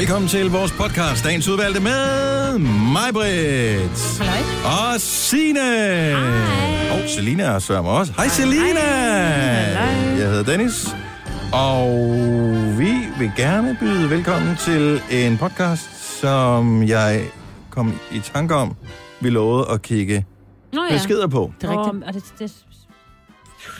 Velkommen til vores podcast, dagens udvalgte med mig, Britt. Halløj. Og Signe. Og Selina er sørger mig også. Hej, Selina. Jeg hedder Dennis. Og vi vil gerne byde velkommen til en podcast, som jeg kom i tanke om, vi lovede at kigge Nå ja. beskeder på. Det er rigtigt. Og det, det,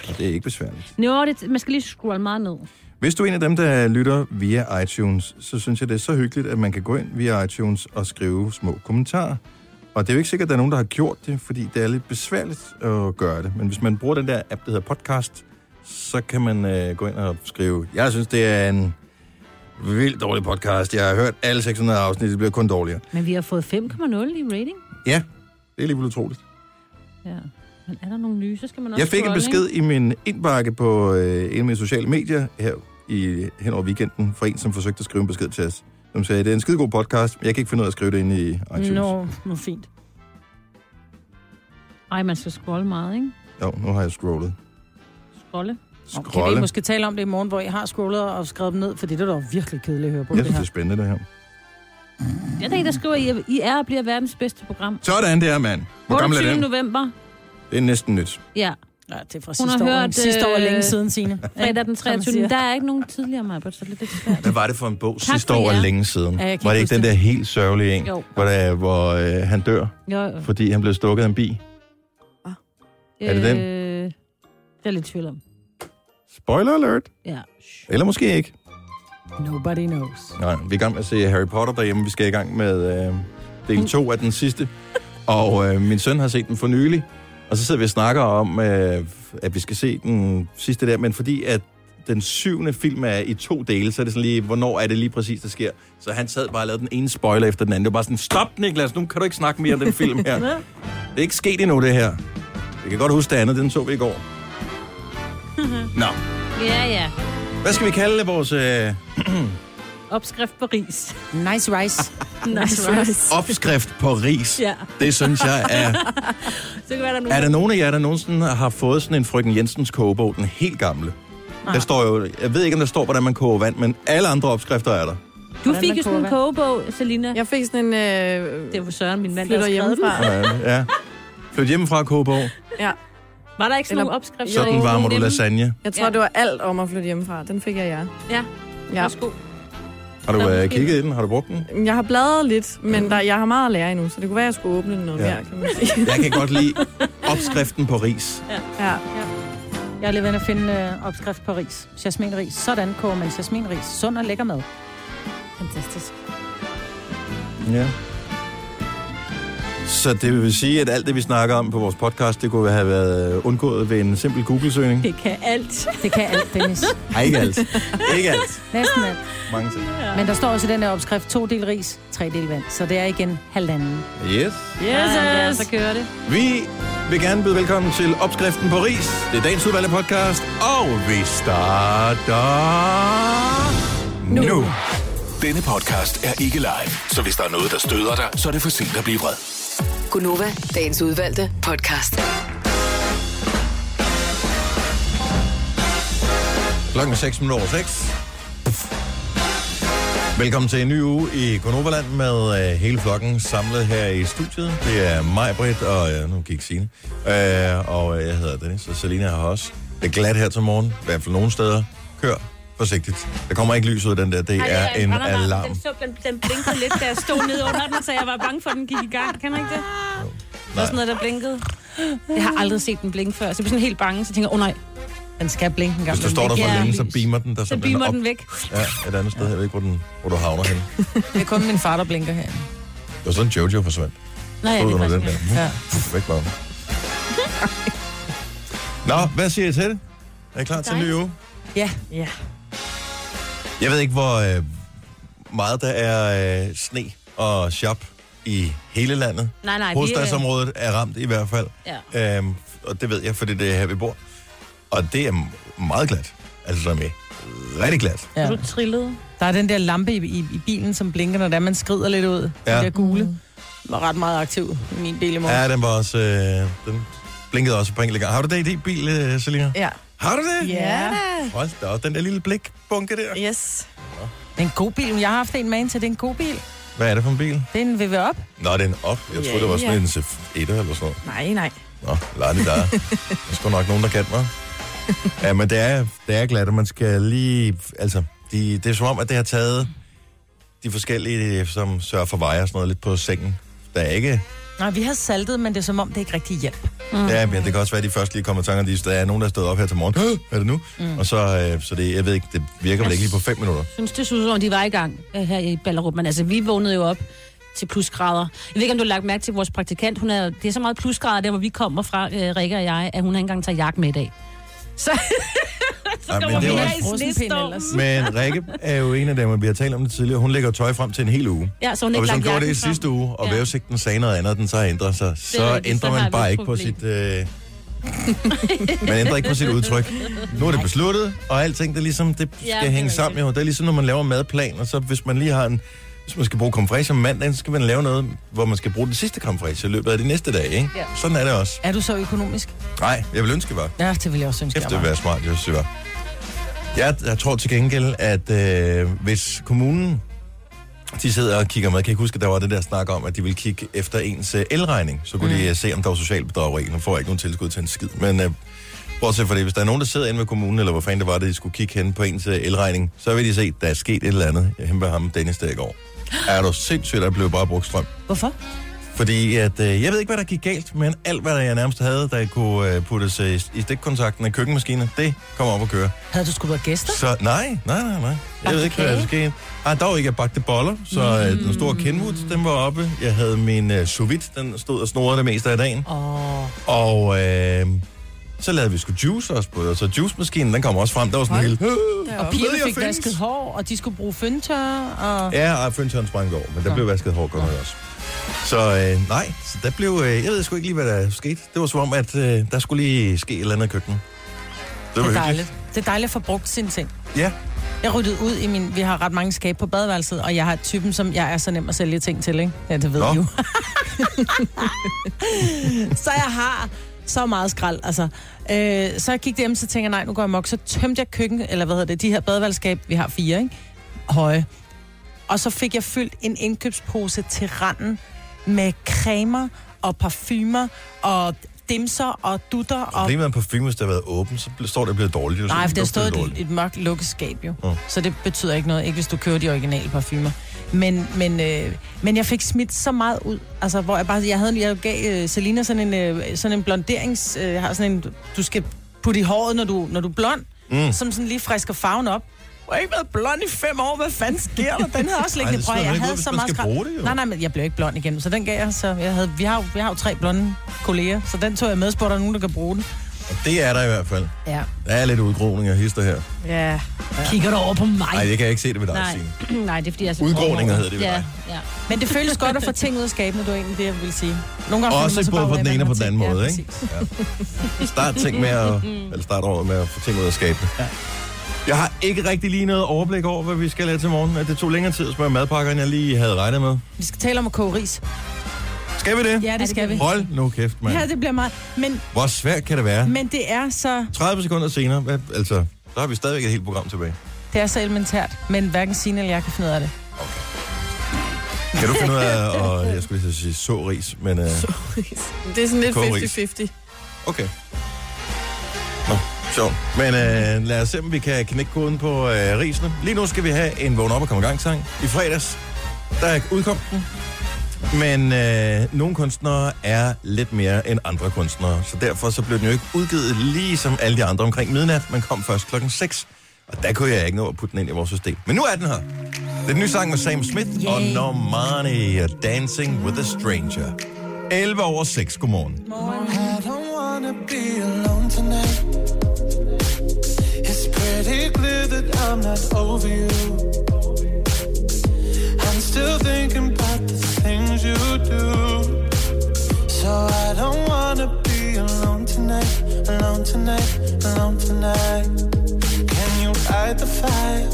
Og det er ikke besværligt. Nå, det, man skal lige scrolle meget ned. Hvis du er en af dem, der lytter via iTunes, så synes jeg, det er så hyggeligt, at man kan gå ind via iTunes og skrive små kommentarer. Og det er jo ikke sikkert, at der er nogen, der har gjort det, fordi det er lidt besværligt at gøre det. Men hvis man bruger den der app, der hedder podcast, så kan man øh, gå ind og skrive, jeg synes, det er en vildt dårlig podcast. Jeg har hørt alle 600 afsnit, det bliver kun dårligere. Men vi har fået 5,0 i rating. Ja, det er alligevel utroligt. Ja. Men er der nogle nye, så skal man også Jeg fik en scrolle, besked i min indbakke på øh, en af mine sociale medier her i, hen over weekenden, fra en, som forsøgte at skrive en besked til os. Som sagde, det er en skide god podcast, men jeg kan ikke finde ud af at skrive det ind i iTunes. Nå, nu fint. Ej, man skal scrolle meget, ikke? Jo, nu har jeg scrollet. Scrolle. Kan vi Scrolle. måske tale om det i morgen, hvor jeg har scrollet og skrevet dem ned, fordi det er da virkelig kedeligt at høre på Jeg det synes, her. det er spændende, det her. Jeg tænker, der skriver, I, er- I er og bliver verdens bedste program. Sådan der, mand. Hvor gammel er 28. den? november. Det er næsten nyt. Ja. Ja, det er fra Hun har sidste år. hørt, sidste år er øh, længe siden, Signe. Fredag den Som man 23. siger. Der er ikke nogen tidligere, mig, så det er lidt svært. Hvad var det for en bog Tak sidste år længe siden? Ja, var det ikke den der helt sørgelige en, Jo. hvor, der, hvor øh, han dør, Jo, jo. fordi han blev stukket af en bi? Er det den? Øh, det er lidt tvivl om. Spoiler alert. Ja. Eller måske ikke. Nobody knows. Nej, vi er i gang med at se Harry Potter derhjemme. Vi skal i gang med øh, del 2 af den sidste. Og øh, min søn har set den for nylig. Og så sidder vi og snakker om, øh, at vi skal se den sidste der. Men fordi at den syvende film er i to dele, så er det sådan lige, hvornår er det lige præcis, der sker. Så han sad bare og lavede den ene spoiler efter den anden. Det var bare sådan, stop Niklas, nu kan du ikke snakke mere om den film her. Det er ikke sket endnu, det her. Jeg kan godt huske det andet, den så vi i går. Nå, Ja, ja. hvad skal vi kalde vores øh, Opskrift på ris. Nice rice. nice rice. opskrift på ris? Ja. Det synes jeg er... Så kan være, der er nogen, Er der nogen af jer, der nogensinde har fået sådan en frøken Jensens kogebog, den helt gamle? Der står jo, jeg ved ikke, om der står, hvordan man koger vand, men alle andre opskrifter er der. Du fik jo sådan en kogebog, Selina. Jeg fik sådan en... Øh, Det var Søren, min mand, der flytter hjemmefra. Ja. Flyt hjemmefra kogebog, Ja. Var der ikke sådan Eller- nogle opskrifter? sådan varmer du lasagne. Jeg tror, Ja. det var alt om at flytte hjemmefra. Den fik jeg, ja. Ja, ja. værsgo. Har du øh, kigget i den? Har du brugt den? Jeg har bladret lidt, men der, jeg har meget at lære endnu, så det kunne være, at jeg skulle åbne den noget Ja. ja. mere, kan man sige. Jeg kan godt lide opskriften på ris. Ja. Jeg er lige ved at finde øh, opskrift på ris. Jasminris. Sådan koger man jasminris. Sund og lækker mad. Fantastisk. Ja. Så det vil sige, at alt det, vi snakker om på vores podcast, det kunne have været øh, undgået ved en simpel Google-søgning. Det kan alt. Det kan alt, Dennis. Nej, ikke alt. Ikke alt. Næsten alt. Mange ting. Men der står også i den der opskrift, to del ris, tre del vand. Så det er igen halvanden. Yes. Yes, ja, yes. så kører det. Vi vil gerne byde velkommen til opskriften på ris. Det er dagens udvalgte podcast, og vi starter nu. nu. Denne podcast er ikke live, så hvis der er noget, der støder dig, så er det for sent at blive vred. Gunova, dagens udvalgte podcast. Klokken 6 minutter 6. Velkommen til en ny uge i Konoverland med øh, hele flokken samlet her i studiet. Det er mig, Britt, og øh, nu gik Signe. Øh, og øh, jeg hedder Dennis, og Selina er her også. Det er glat her til morgen, i hvert fald nogle steder. Kør forsigtigt. Der kommer ikke lys ud af den der. Det er en alarm. Den, så, den, den blinkede lidt, da jeg stod nede under den, så jeg var bange for, at den gik i gang. Kan man ikke det? Det var sådan noget, der blinkede. Jeg har aldrig set den blinke før, så jeg blev sådan helt bange. Så tænker jeg, åh oh, nej, Den skal blinke en gang. Hvis du står der for Ja. længe, så beamer den der så beamer op. den væk. Ja, et andet sted. Jeg ved ikke, hvor, den, hvor du havner hen. Det er kun min far, der blinker her. Det var sådan, Jojo forsvandt. Nej, ja, det er under den der. Ja. Væk ham. Nå, hvad siger I til det? Er I klar til en ny uge? Ja. ja. Jeg ved ikke, hvor øh, meget der er øh, sne og shop i hele landet. Nej, nej, er... Hovedstadsområdet er ramt i hvert fald. Ja. Øhm, og det ved jeg, fordi det er her, vi bor. Og det er meget glat. Altså, som er rigtig glat. ja. Du trillede. Der er den der lampe i, i, i bilen, som blinker, når det er, man skrider lidt ud. Ja. Den der gule. Den var ret meget aktiv i min bil i morgen. Ja, den var også... Øh, den blinkede også på enkelte gang. Har du det i din bil, øh, Selina? Ja. Har du det? Ja. Hold da op, den der lille blikbunke der. Yes. Det er en god bil. Jeg har haft en med ind til, det er en god bil. Hvad er det for en bil? Det er en VW op. Nå, det er en op. Jeg troede, Ja, det var sådan ja. en Cef 1 eller sådan noget. Nej, nej. Nå, lad det der. Der er sgu nok nogen, der kan mig. Ja, men det er, det er glat, og man skal lige... Altså, de, det er som om, at det har taget de forskellige, som sørger for veje og sådan noget, lidt på sengen. Der er ikke... Nej, vi har saltet, men det er som om, det ikke rigtig hjælp. Mm. Ja, men det kan også være, at de først lige kommer i tanker, de, der er nogen, der er stået op her til morgen. Hvad er det nu? Mm. Og så, øh, så det, jeg ved ikke, det virker vel ikke lige på fem minutter. Jeg synes, det synes som om, de var i gang øh, her i Ballerup. Men altså, vi vågnede jo op til plusgrader. Jeg ved ikke, om du har lagt mærke til vores praktikant. Hun er, det er så meget plusgrader, der hvor vi kommer fra, øh, Rikke og jeg, at hun har ikke engang taget jakke med i dag. Så, så men kommer det vi er jo her i. Men Rikke er jo en af dem, vi har talt om det tidligere. Hun lægger tøj frem til en hel uge. Ja, så hun Og hvis hun gjorde det i frem. sidste uge, og Ja. ja. vævesigten sagde noget andet, den så har ændret sig, så rigtigt, ændrer man bare ikke på sit... Øh... Man ændrer ikke på sit udtryk. Nu er det besluttet, og alting, det, er ligesom, det skal Ja, ja, det hænge sammen. Jo. Det er ligesom, når man laver madplan, og så hvis man lige har en... Hvis man skal bruge komfræs om mandagen, så skal man lave noget, hvor man skal bruge den sidste komfræs i løbet af de næste dage, ikke? Ja. Sådan er det også. Er du så økonomisk? Nej, jeg vil ønske, det var. Ja, det vil jeg også ønske, jeg det ville være smart, jeg synes, det var. Jeg, jeg tror til gengæld, at øh, hvis kommunen de sidder og kigger med, jeg kan ikke huske, at der var det der snak om, at de ville kigge efter ens øh, elregning, så kunne mm. de øh, se, om der var social bedrageri. Nu får jeg ikke nogen tilskud til en skid, men øh, bortset fra det, hvis der er nogen, der sidder inde ved kommunen, eller hvor fanden det var, det de skulle kigge hen på ens elregning, så vil de se, at der er sket et eller andet hjemme ved ham, Dennis, der i går. Er du sindssygt, der blev bare brugt strøm? Hvorfor? Fordi at, øh, jeg ved ikke, hvad der gik galt, men alt, hvad jeg nærmest havde, der kunne øh, puttes øh, i stikkontakten af køkkenmaskinen, det kommer op at køre. Havde du skulle være gæster? Så nej, nej, nej, nej. Jeg ved ikke, hvad der skete. Ah, dog ikke, jeg bagte boller, så øh, den store Kenwood, den var oppe. Jeg havde min øh, sous vide, den stod og snorede det meste af dagen. Åh, Og øh, så lavede vi sgu juice også på, og så juicemaskinen, den kom også frem. Der var sådan en helt... og pigerne fik vasket hår, og de skulle bruge fyndtør, og... Ja, og føntøren sprang over, men der blev vasket hår godt nok også. Så øh, nej, så der blev, øh, jeg ved sgu ikke lige, hvad der skete. Det var som om, at øh, der skulle lige ske et eller andet i køkkenet. Det var Det er dejligt. Det er dejligt at få brugt sine ting. Ja, Jeg ryddede ud i min... Vi har ret mange skab på badeværelset, og jeg har typen, som jeg er så nem at sælge ting til, ikke? Ja, det ved Nå. jeg jo. så jeg har så meget skrald, altså. Øh, så jeg gik hjem, så tænker jeg, nej, nu går jeg mok. Så tømte jeg køkken, eller hvad hedder det, de her badevalgskab, vi har fire, ikke? Høje. Og så fik jeg fyldt en indkøbspose til randen med cremer og parfumer og dimser og dutter og problemet er, parfume, hvis det har været åben, så står det og bliver dårligt. Nej, for det har stået et, et mørkt lukkeskab jo. Nå. Så det betyder ikke noget, ikke hvis du køber de originale parfumer. Men, men, øh, men jeg fik smidt så meget ud, altså hvor jeg bare, jeg havde, jeg gav øh, Selina sådan en, øh, sådan en blonderings, øh, har sådan en, du skal putte i håret, når du, når du er blond, mm. som sådan lige frisker farven op. Jeg har ikke været blond i fem år, hvad fanden sker der? Den havde også liggende prøv. Jeg ud, havde hvis så meget skal skrald. bruge det, jo. Nej, nej, men jeg blev ikke blond igen, så den gav jeg, så jeg havde, vi har, jo- vi har jo tre blonde kolleger, så den tog jeg med, spurgte der nogen, der kan bruge den. Og det er der i hvert fald. Ja. Der er lidt udgroning af hister her. Ja. Kigger du over på mig? Nej, det kan jeg ikke se det ved dig, Nej. Signe. Nej, det er fordi, jeg er så Udgråninger hedder det ved ja, dig. ja. Men det føles godt at få ting ud af skabene, du er egentlig det, jeg vil sige. Nogle gange Også finder man så både på ud den ene og på den anden måde, tænkt. ikke? Ja, Start ting med at, eller start året med at få ting ud af skabene. Ja. Jeg har ikke rigtig lige noget overblik over, hvad vi skal lave til morgen. At Det tog længere tid at smøre madpakker, end jeg lige havde regnet med. Vi skal tale om at koge ris. Skal vi det? Ja, det skal vi. Hold nu kæft, mand. Ja, det bliver meget. Men, Hvor svært kan det være? men det er så 30 sekunder senere, hvad, altså, så har vi stadigvæk et helt program tilbage. det er så elementært, men hverken Signe eller jeg kan finde ud af det. Kan du finde ud af, og jeg skulle lige sige så ris, men uh, Det er sådan Kogeris. lidt 50-50. okay. Nå, sjovt. Men uh, lad os se, om vi kan knække koden på uh, risene. Lige nu skal vi have en vågn op og komme i gang sang. I fredags, der udkom den. Men øh, nogle kunstnere er lidt mere end andre kunstnere, så derfor så blev den jo ikke udgivet lige som alle de andre omkring midnat, men kom først klokken 6. Og der kunne jeg ikke nå at putte den ind i vores system. Men nu er den her. Det er den nye sang med Sam Smith Yay. og Normani og Dancing with a Stranger. 11 over 6. Godmorgen. I don't wanna be alone tonight. Pretty clear that I'm not over you. I'm still thinking about the things you do. So I don't wanna be alone tonight, alone tonight, alone tonight. Can you fight the fire?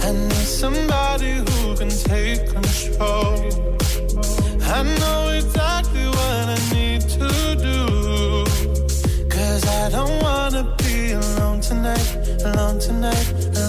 I need somebody who can take control. I know exactly tonight.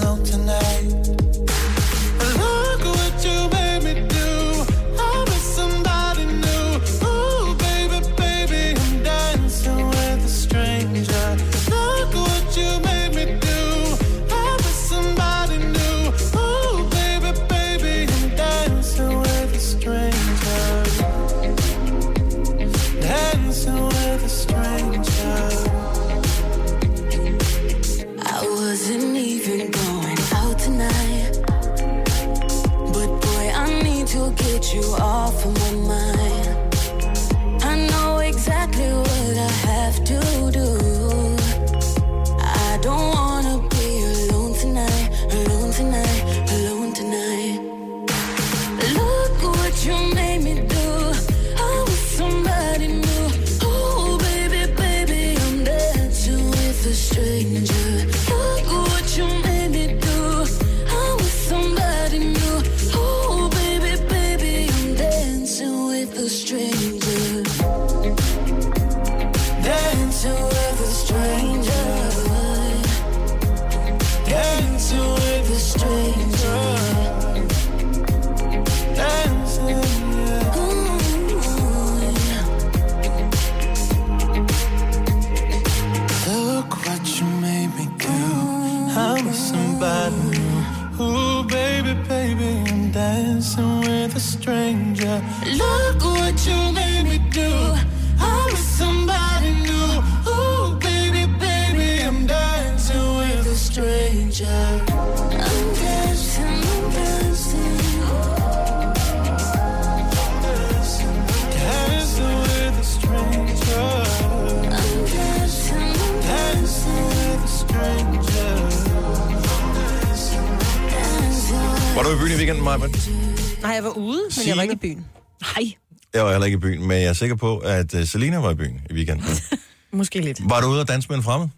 Sikker på, at uh, Selina var i byen i weekenden. Måske lidt. Var du ude og danse med en fremmed?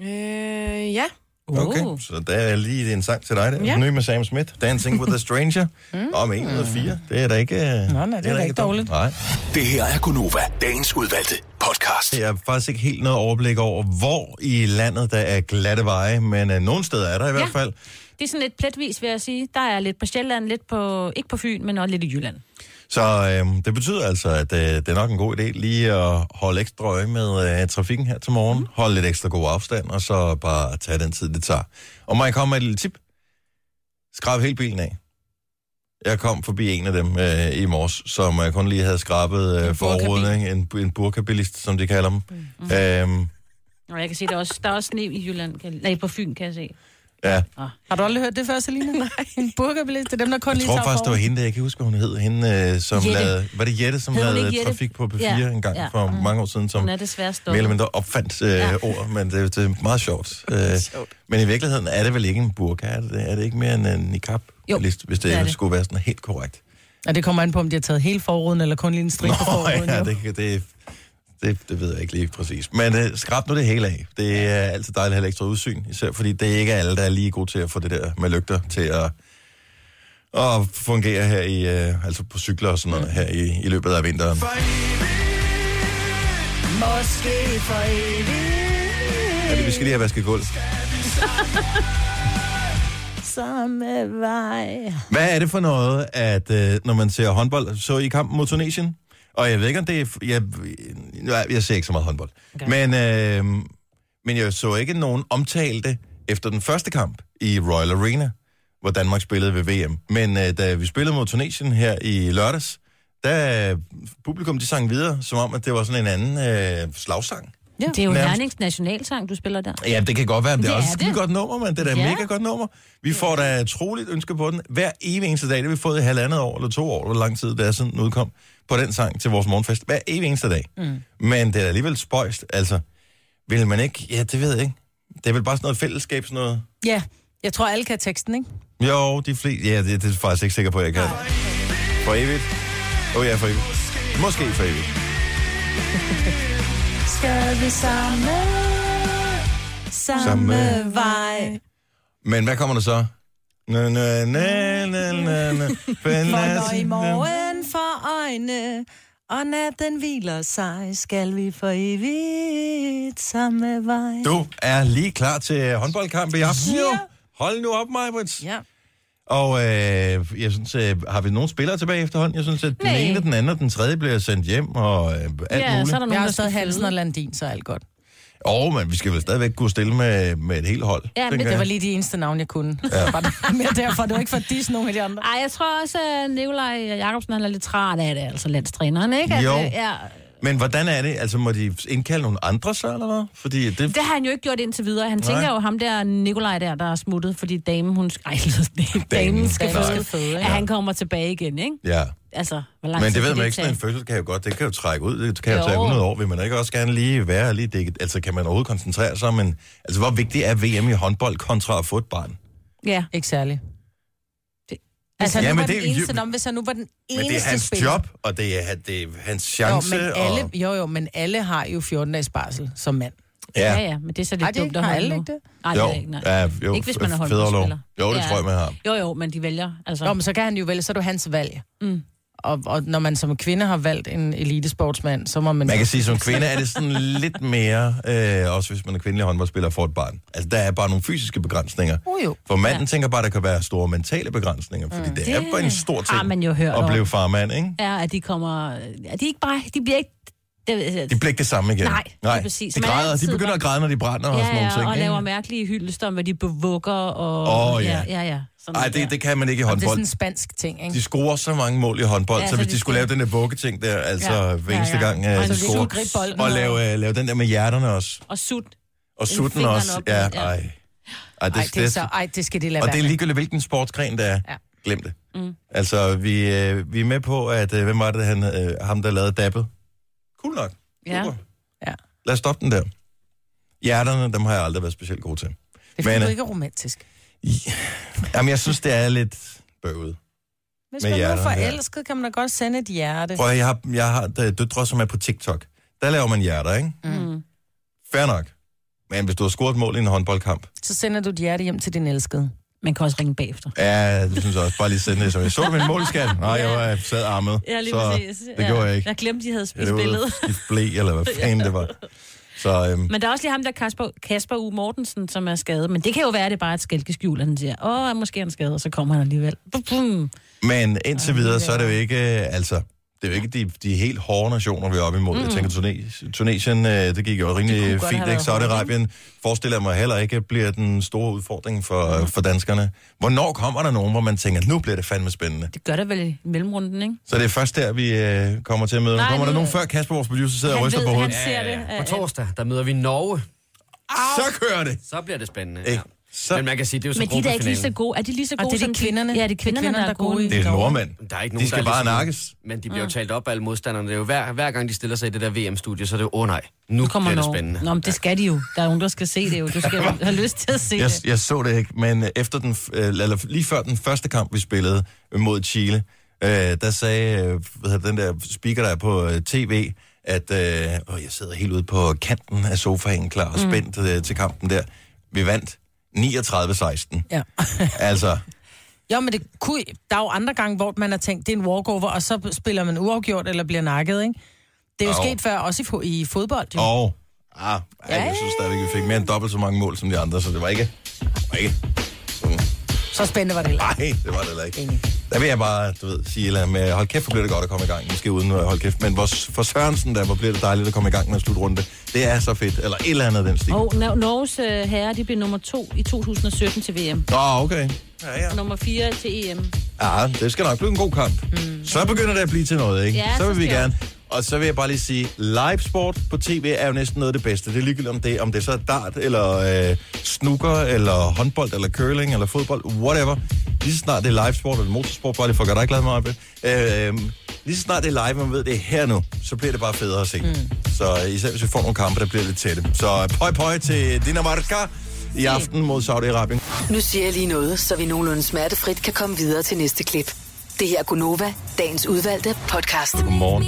Øh, ja. Okay, Uh. så der er lige en sang til dig der. Ja. Ja. Ny med Sam Smith, Dancing with a Stranger. mm. Om en ud af fire. Det er da ikke... nej, det er da ikke dårligt. Nej. Det her er Gunova, dagens udvalgte podcast. Jeg har faktisk ikke helt noget overblik over, hvor i landet der er glatte veje, men uh, nogle steder er der i hvert fald. Det er sådan lidt pletvis, vil jeg sige. Der er lidt på Sjælland, lidt på, ikke på Fyn, men også lidt i Jylland. Så øhm, det betyder altså, at øh, det er nok en god idé lige at holde ekstra øje med øh, trafikken her til morgen. Mm. Holde lidt ekstra god afstand, og så bare tage den tid, det tager. Og må jeg komme med et lille tip? Skrab hele bilen af. Jeg kom forbi en af dem øh, i morges, som øh, kun lige havde skrabet øh, forruden? En, en burkabilist, som de kalder dem. Mm. Øhm, Og jeg kan se, der er også, der er også sne i Jylland. Kan, nej, på Fyn kan jeg se. Ja, Har du aldrig hørt det før, Selina? Nej. En burgerbilist, det er dem, der kun jeg lige tror tager faktisk, det var hende, der, jeg kan huske, hvad hun hed. Hende, øh, som Jette. lavede, var det Jette, som Hed lavede Jette? trafik på P4 Ja, en gang ja. for Mm. mange år siden, som Hun er desværre mere eller mindre opfandt øh, ja. Ord, men det, det er meget sjovt. Øh, men i virkeligheden er det vel ikke en burka, er det, er det ikke mere end en niqab, Jo, hvis, hvis det, det det skulle være sådan helt korrekt. Ja, det kommer an på, om de har taget hele forruden, eller kun lige en strik på forruden. ja, jo. det, det, det, det ved jeg ikke lige præcis. Men øh, skrab nu det hele af. Det er altid dejligt at have ekstra udsyn, især fordi det er ikke alle, der er lige gode til at få det der med lygter til at, at fungere her i, øh, altså på cykler og sådan noget, her i, i løbet af vinteren. Måske for evigt. Ja, vi skal lige have vasket gulv. Samme vej. Hvad er det for noget, at øh, når man ser håndbold, så i kampen mod Tunesien? Og jeg ved ikke, om det er... Jeg, jeg, jeg ser ikke så meget håndbold. Okay. Men, øh, men jeg så ikke nogen omtale det efter den første kamp i Royal Arena, hvor Danmark spillede ved VM. Men øh, da vi spillede mod Tunesien her i lørdags, der publikum de sang videre, som om, at det var sådan en anden øh, slagsang. Ja. Det er jo Nærmest. Hernings nationalsang, du spiller der. Ja, det kan godt være, men det er Det også er et skide det. godt nummer, men det er da Ja. mega godt nummer. Vi får da et troligt ønske på den hver evig eneste dag. Det har vi fået i halvandet år eller to år, hvor lang tid det er siden den udkom, på den sang til vores morgenfest. Hver evig eneste dag. Mm. Men det er alligevel spøjst. Altså, vil man ikke... Ja, det ved jeg ikke. Det er vel bare sådan noget fællesskab, sådan noget... Ja, jeg tror, alle kan teksten, ikke? Jo, de fleste... Ja, det, det er jeg faktisk ikke sikker på, at jeg kan. For evigt. Åh oh, ja, for evigt. Måske for evigt. Skal vi samme, samme, Samme vej. Men hvad kommer der så? Næ, næ, næ, næ, næ, næ. For i morgen for øjne, og natten hviler sig, skal vi for evigt samme vej. Du er lige klar til håndboldkamp i aften, Ja. Hold nu op, Majbrits. Ja. Og øh, jeg synes, øh, har vi nogle spillere tilbage efterhånden? Jeg synes, at den Nej. ene, den anden og den tredje bliver sendt hjem, og øh, alt Ja, muligt. så er der Jeg nogen, har der stadig skal Hansen føde. og Landin, så er alt godt. Og men vi skal vel stadigvæk kunne stille med, med et helt hold. Ja, men Det jeg. var lige de eneste navne, jeg kunne. Ja. Bare mere derfor, det var ikke for at disse nogle af de andre. Ej, jeg tror også, at Nikolaj Jacobsen han er lidt træt af det, altså landstræneren, ikke? At, Jo. øh, ja, Men hvordan er det? Altså, må de indkalde nogle andre så, eller hvad? Fordi det... det har han jo ikke gjort indtil videre. Han Nej. tænker jo ham der, Nikolaj der, der er smuttet, fordi damen, hun... Ej, damen skal Damen føde. skal føde, ikke? At han kommer tilbage igen, ikke? Ja. Altså, hvor lang Men tid det ved man ikke, sådan en fødsel kan jo godt, det kan jo trække ud, det kan jo, Jo. tage 100 år, vil man ikke også gerne lige være lige dækket, altså kan man overhovedet koncentrere sig, men altså hvor vigtigt er VM i håndbold kontra at få et barn? Ja. Ikke særligt. Det- Altså, Ja, nu var det- den eneste, Nå, hvis han nu var den eneste Men det er hans spiller. job, og det er, det er hans Jo, chance. men alle, og... jo, jo, men alle har jo 14 dages barsel som mand. Ja, Ja, ja, men det er så lidt Ej, det dumt at har holde alle nu. ikke det? Nej, jo, det er ikke, nej. ja, jo, Ikke hvis man er håndboldspiller. Jo, det Ja. tror jeg, man har. Jo, jo, men de vælger. Altså, Nå, men så kan han jo vælge, så er det hans valg. Mm. Og, og når man som kvinde har valgt en elitesportsmand, så må man... Man kan sige, som kvinde er det sådan lidt mere, øh, også hvis man er kvindelig håndboldspiller og får et barn. Altså, der er bare nogle fysiske begrænsninger. Oh, jo. For manden ja. tænker bare, at der kan være store mentale begrænsninger, fordi mm. det er Det bare en stor ting har man jo hørt at blive farmand, ikke? er, at de kommer... Er de ikke bare... De bliver ikke... Det, De bliver ikke det samme igen. Nej, lige præcis. De, er græder, de altid begynder bare- at græde, når de brænder og sådan ja, nogle ja, ting. og ikke? laver mærkelige hyldester om, hvad de bevugger og... Åh, ja. ja. ja, Sådan Ej, der. det, det kan man ikke i Og det er sådan håndbold. en spansk ting, ikke? De scorer så mange mål i håndbold, Ja, så så hvis de de skulle lave den der vuggeting der, altså Ja. hver eneste Ja, ja. gang, Og så de skulle scorer, og lave, øh, lave den der med hjerterne også, Og sut. og sutten også. op, Ja, ja. ej. Ej, det, Ej, det så, ej, det skal de lade og det er ligegyldigt, hvilken sportsgren det er. Ja. Glem det. Mm. Altså, vi, øh, vi er med på, at, øh, hvem var det, han, øh, ham der lavede dabbet? Cool nok. Ja. Super. Ja. Lad os stoppe den der. Hjerterne, dem har jeg aldrig været specielt god til. Det er Men, øh, ikke romantisk. Jamen, jeg synes, det er lidt bøvet. Hvis man nu er hjerterne, ja. forelsket, kan man da godt sende et hjerte. Prøv at, jeg har, jeg har døtre, som er på TikTok. Der laver man hjerter, ikke? Mm. Fair nok. Men hvis du har scoret et mål i en håndboldkamp, Så sender du et hjerte hjem til din elskede. Man kan også ringe bagefter. ja, det synes jeg også. Bare lige sende det. Så jeg så min målskat? Nej, jeg var sad armet. så det gjorde jeg ikke. Jeg glemte, de havde Ja, spist det var billedet. skift blæ, eller hvad fanden det var. Så øhm, Men der er også lige ham der, Kasper, Kasper U. Mortensen, som er skadet. Men det kan jo være, at det er bare et skælkeskjul, at han siger, åh, måske er han skadet, og så kommer han alligevel. Bum, bum. Men indtil videre, så er det jo ikke, øh, altså, det er jo ikke de, de helt hårde nationer, vi er oppe imod. Mm. Jeg tænker, Tunis, Tunesien, øh, det gik jo rimelig fint, ikke? Saudi-Arabien forestiller jeg mig heller ikke bliver den store udfordring for, mm. for danskerne. Hvornår kommer der nogen, hvor man tænker, nu bliver det fandme spændende? Det gør det vel i mellemrunden, ikke? Så det er først der, vi øh, kommer til at møde. Nej, kommer der nogen før Kasper, vores producer, sidder og Han ryster ved, på han hovedet? ser det. På torsdag, der møder vi Norge. Så kører det! Så bliver det spændende. Ikke? Ja. Så, Men man kan sige, det er jo så Men de er da ikke lige så gode. Er de lige så Og gode det er som de kvinderne. Ja, det er kvinderne, der er gode. det er nordmænd. Der er ikke De nogen, skal der er bare ligesom- nakkes. Men de bliver jo talt op af alle modstanderne. Det er jo hver, hver gang, de stiller sig i det der VM-studie, så er det jo, åh oh, nej, nu, Nu kommer bliver det spændende. Nå, men det skal de jo. Der er nogen, der skal se det jo. Du skal have lyst til at se Jeg, det. jeg så det ikke, men øh, efter den, øh, eller lige før den første kamp, vi spillede mod Chile, øh, der sagde øh, hvad den der speaker, der er på øh, tv, at øh, åh, jeg sidder helt ude på kanten af sofaen, klar og spændt øh, til kampen der. Vi vandt 39-16. Ja. Altså, Jo, men det kunne, der er jo andre gange, hvor man har tænkt, det er en walkover, og så spiller man uafgjort eller bliver nakket, ikke? Det er jo Jo. sket før, også i, fo- i fodbold, jo. og... Ah, ja, jeg synes stadigvæk, vi fik mere end dobbelt så mange mål som de andre, så det var ikke... Var ikke Så spændende var det heller. ikke. nej, det var det heller ikke. Enig. Der vil jeg bare, du ved, sige eller med, hold kæft, hvor bliver det godt at komme i gang. Måske uden at holde kæft. Men hvor, for Sørensen der, hvor bliver det dejligt at komme i gang med en slutrunde. Det er så fedt. Eller et eller andet den stil. Åh, Og Nor- Norges øh, herrer, de blev nummer to i 2017 til VM. oh. oh, okay. Ja, ja. Og nummer fire til EM. ja, det skal nok blive en god kamp. Mm. Så begynder det at blive til noget, ikke? Ja, så vil så vi gerne. Og så vil jeg bare lige sige, live sport på tv er jo næsten noget af det bedste. Det er ligegyldigt om det, om det så er dart, eller øh, snooker, eller håndbold, eller curling, eller fodbold, whatever. Lige så snart det er live sport, eller motorsport, bare lige for at gøre dig glad med mig. Øh, lige så snart det er live, man ved, det er her nu, så bliver det bare federe at se. Mm. Så øh, især hvis vi får nogle kampe, der bliver lidt tætte. Så pøj pøj til Dinamarca i aften mod Saudi-Arabien. Nu siger jeg lige noget, så vi nogenlunde smertefrit kan komme videre til næste klip. Det her er Gunova, dagens udvalgte podcast. Godmorgen.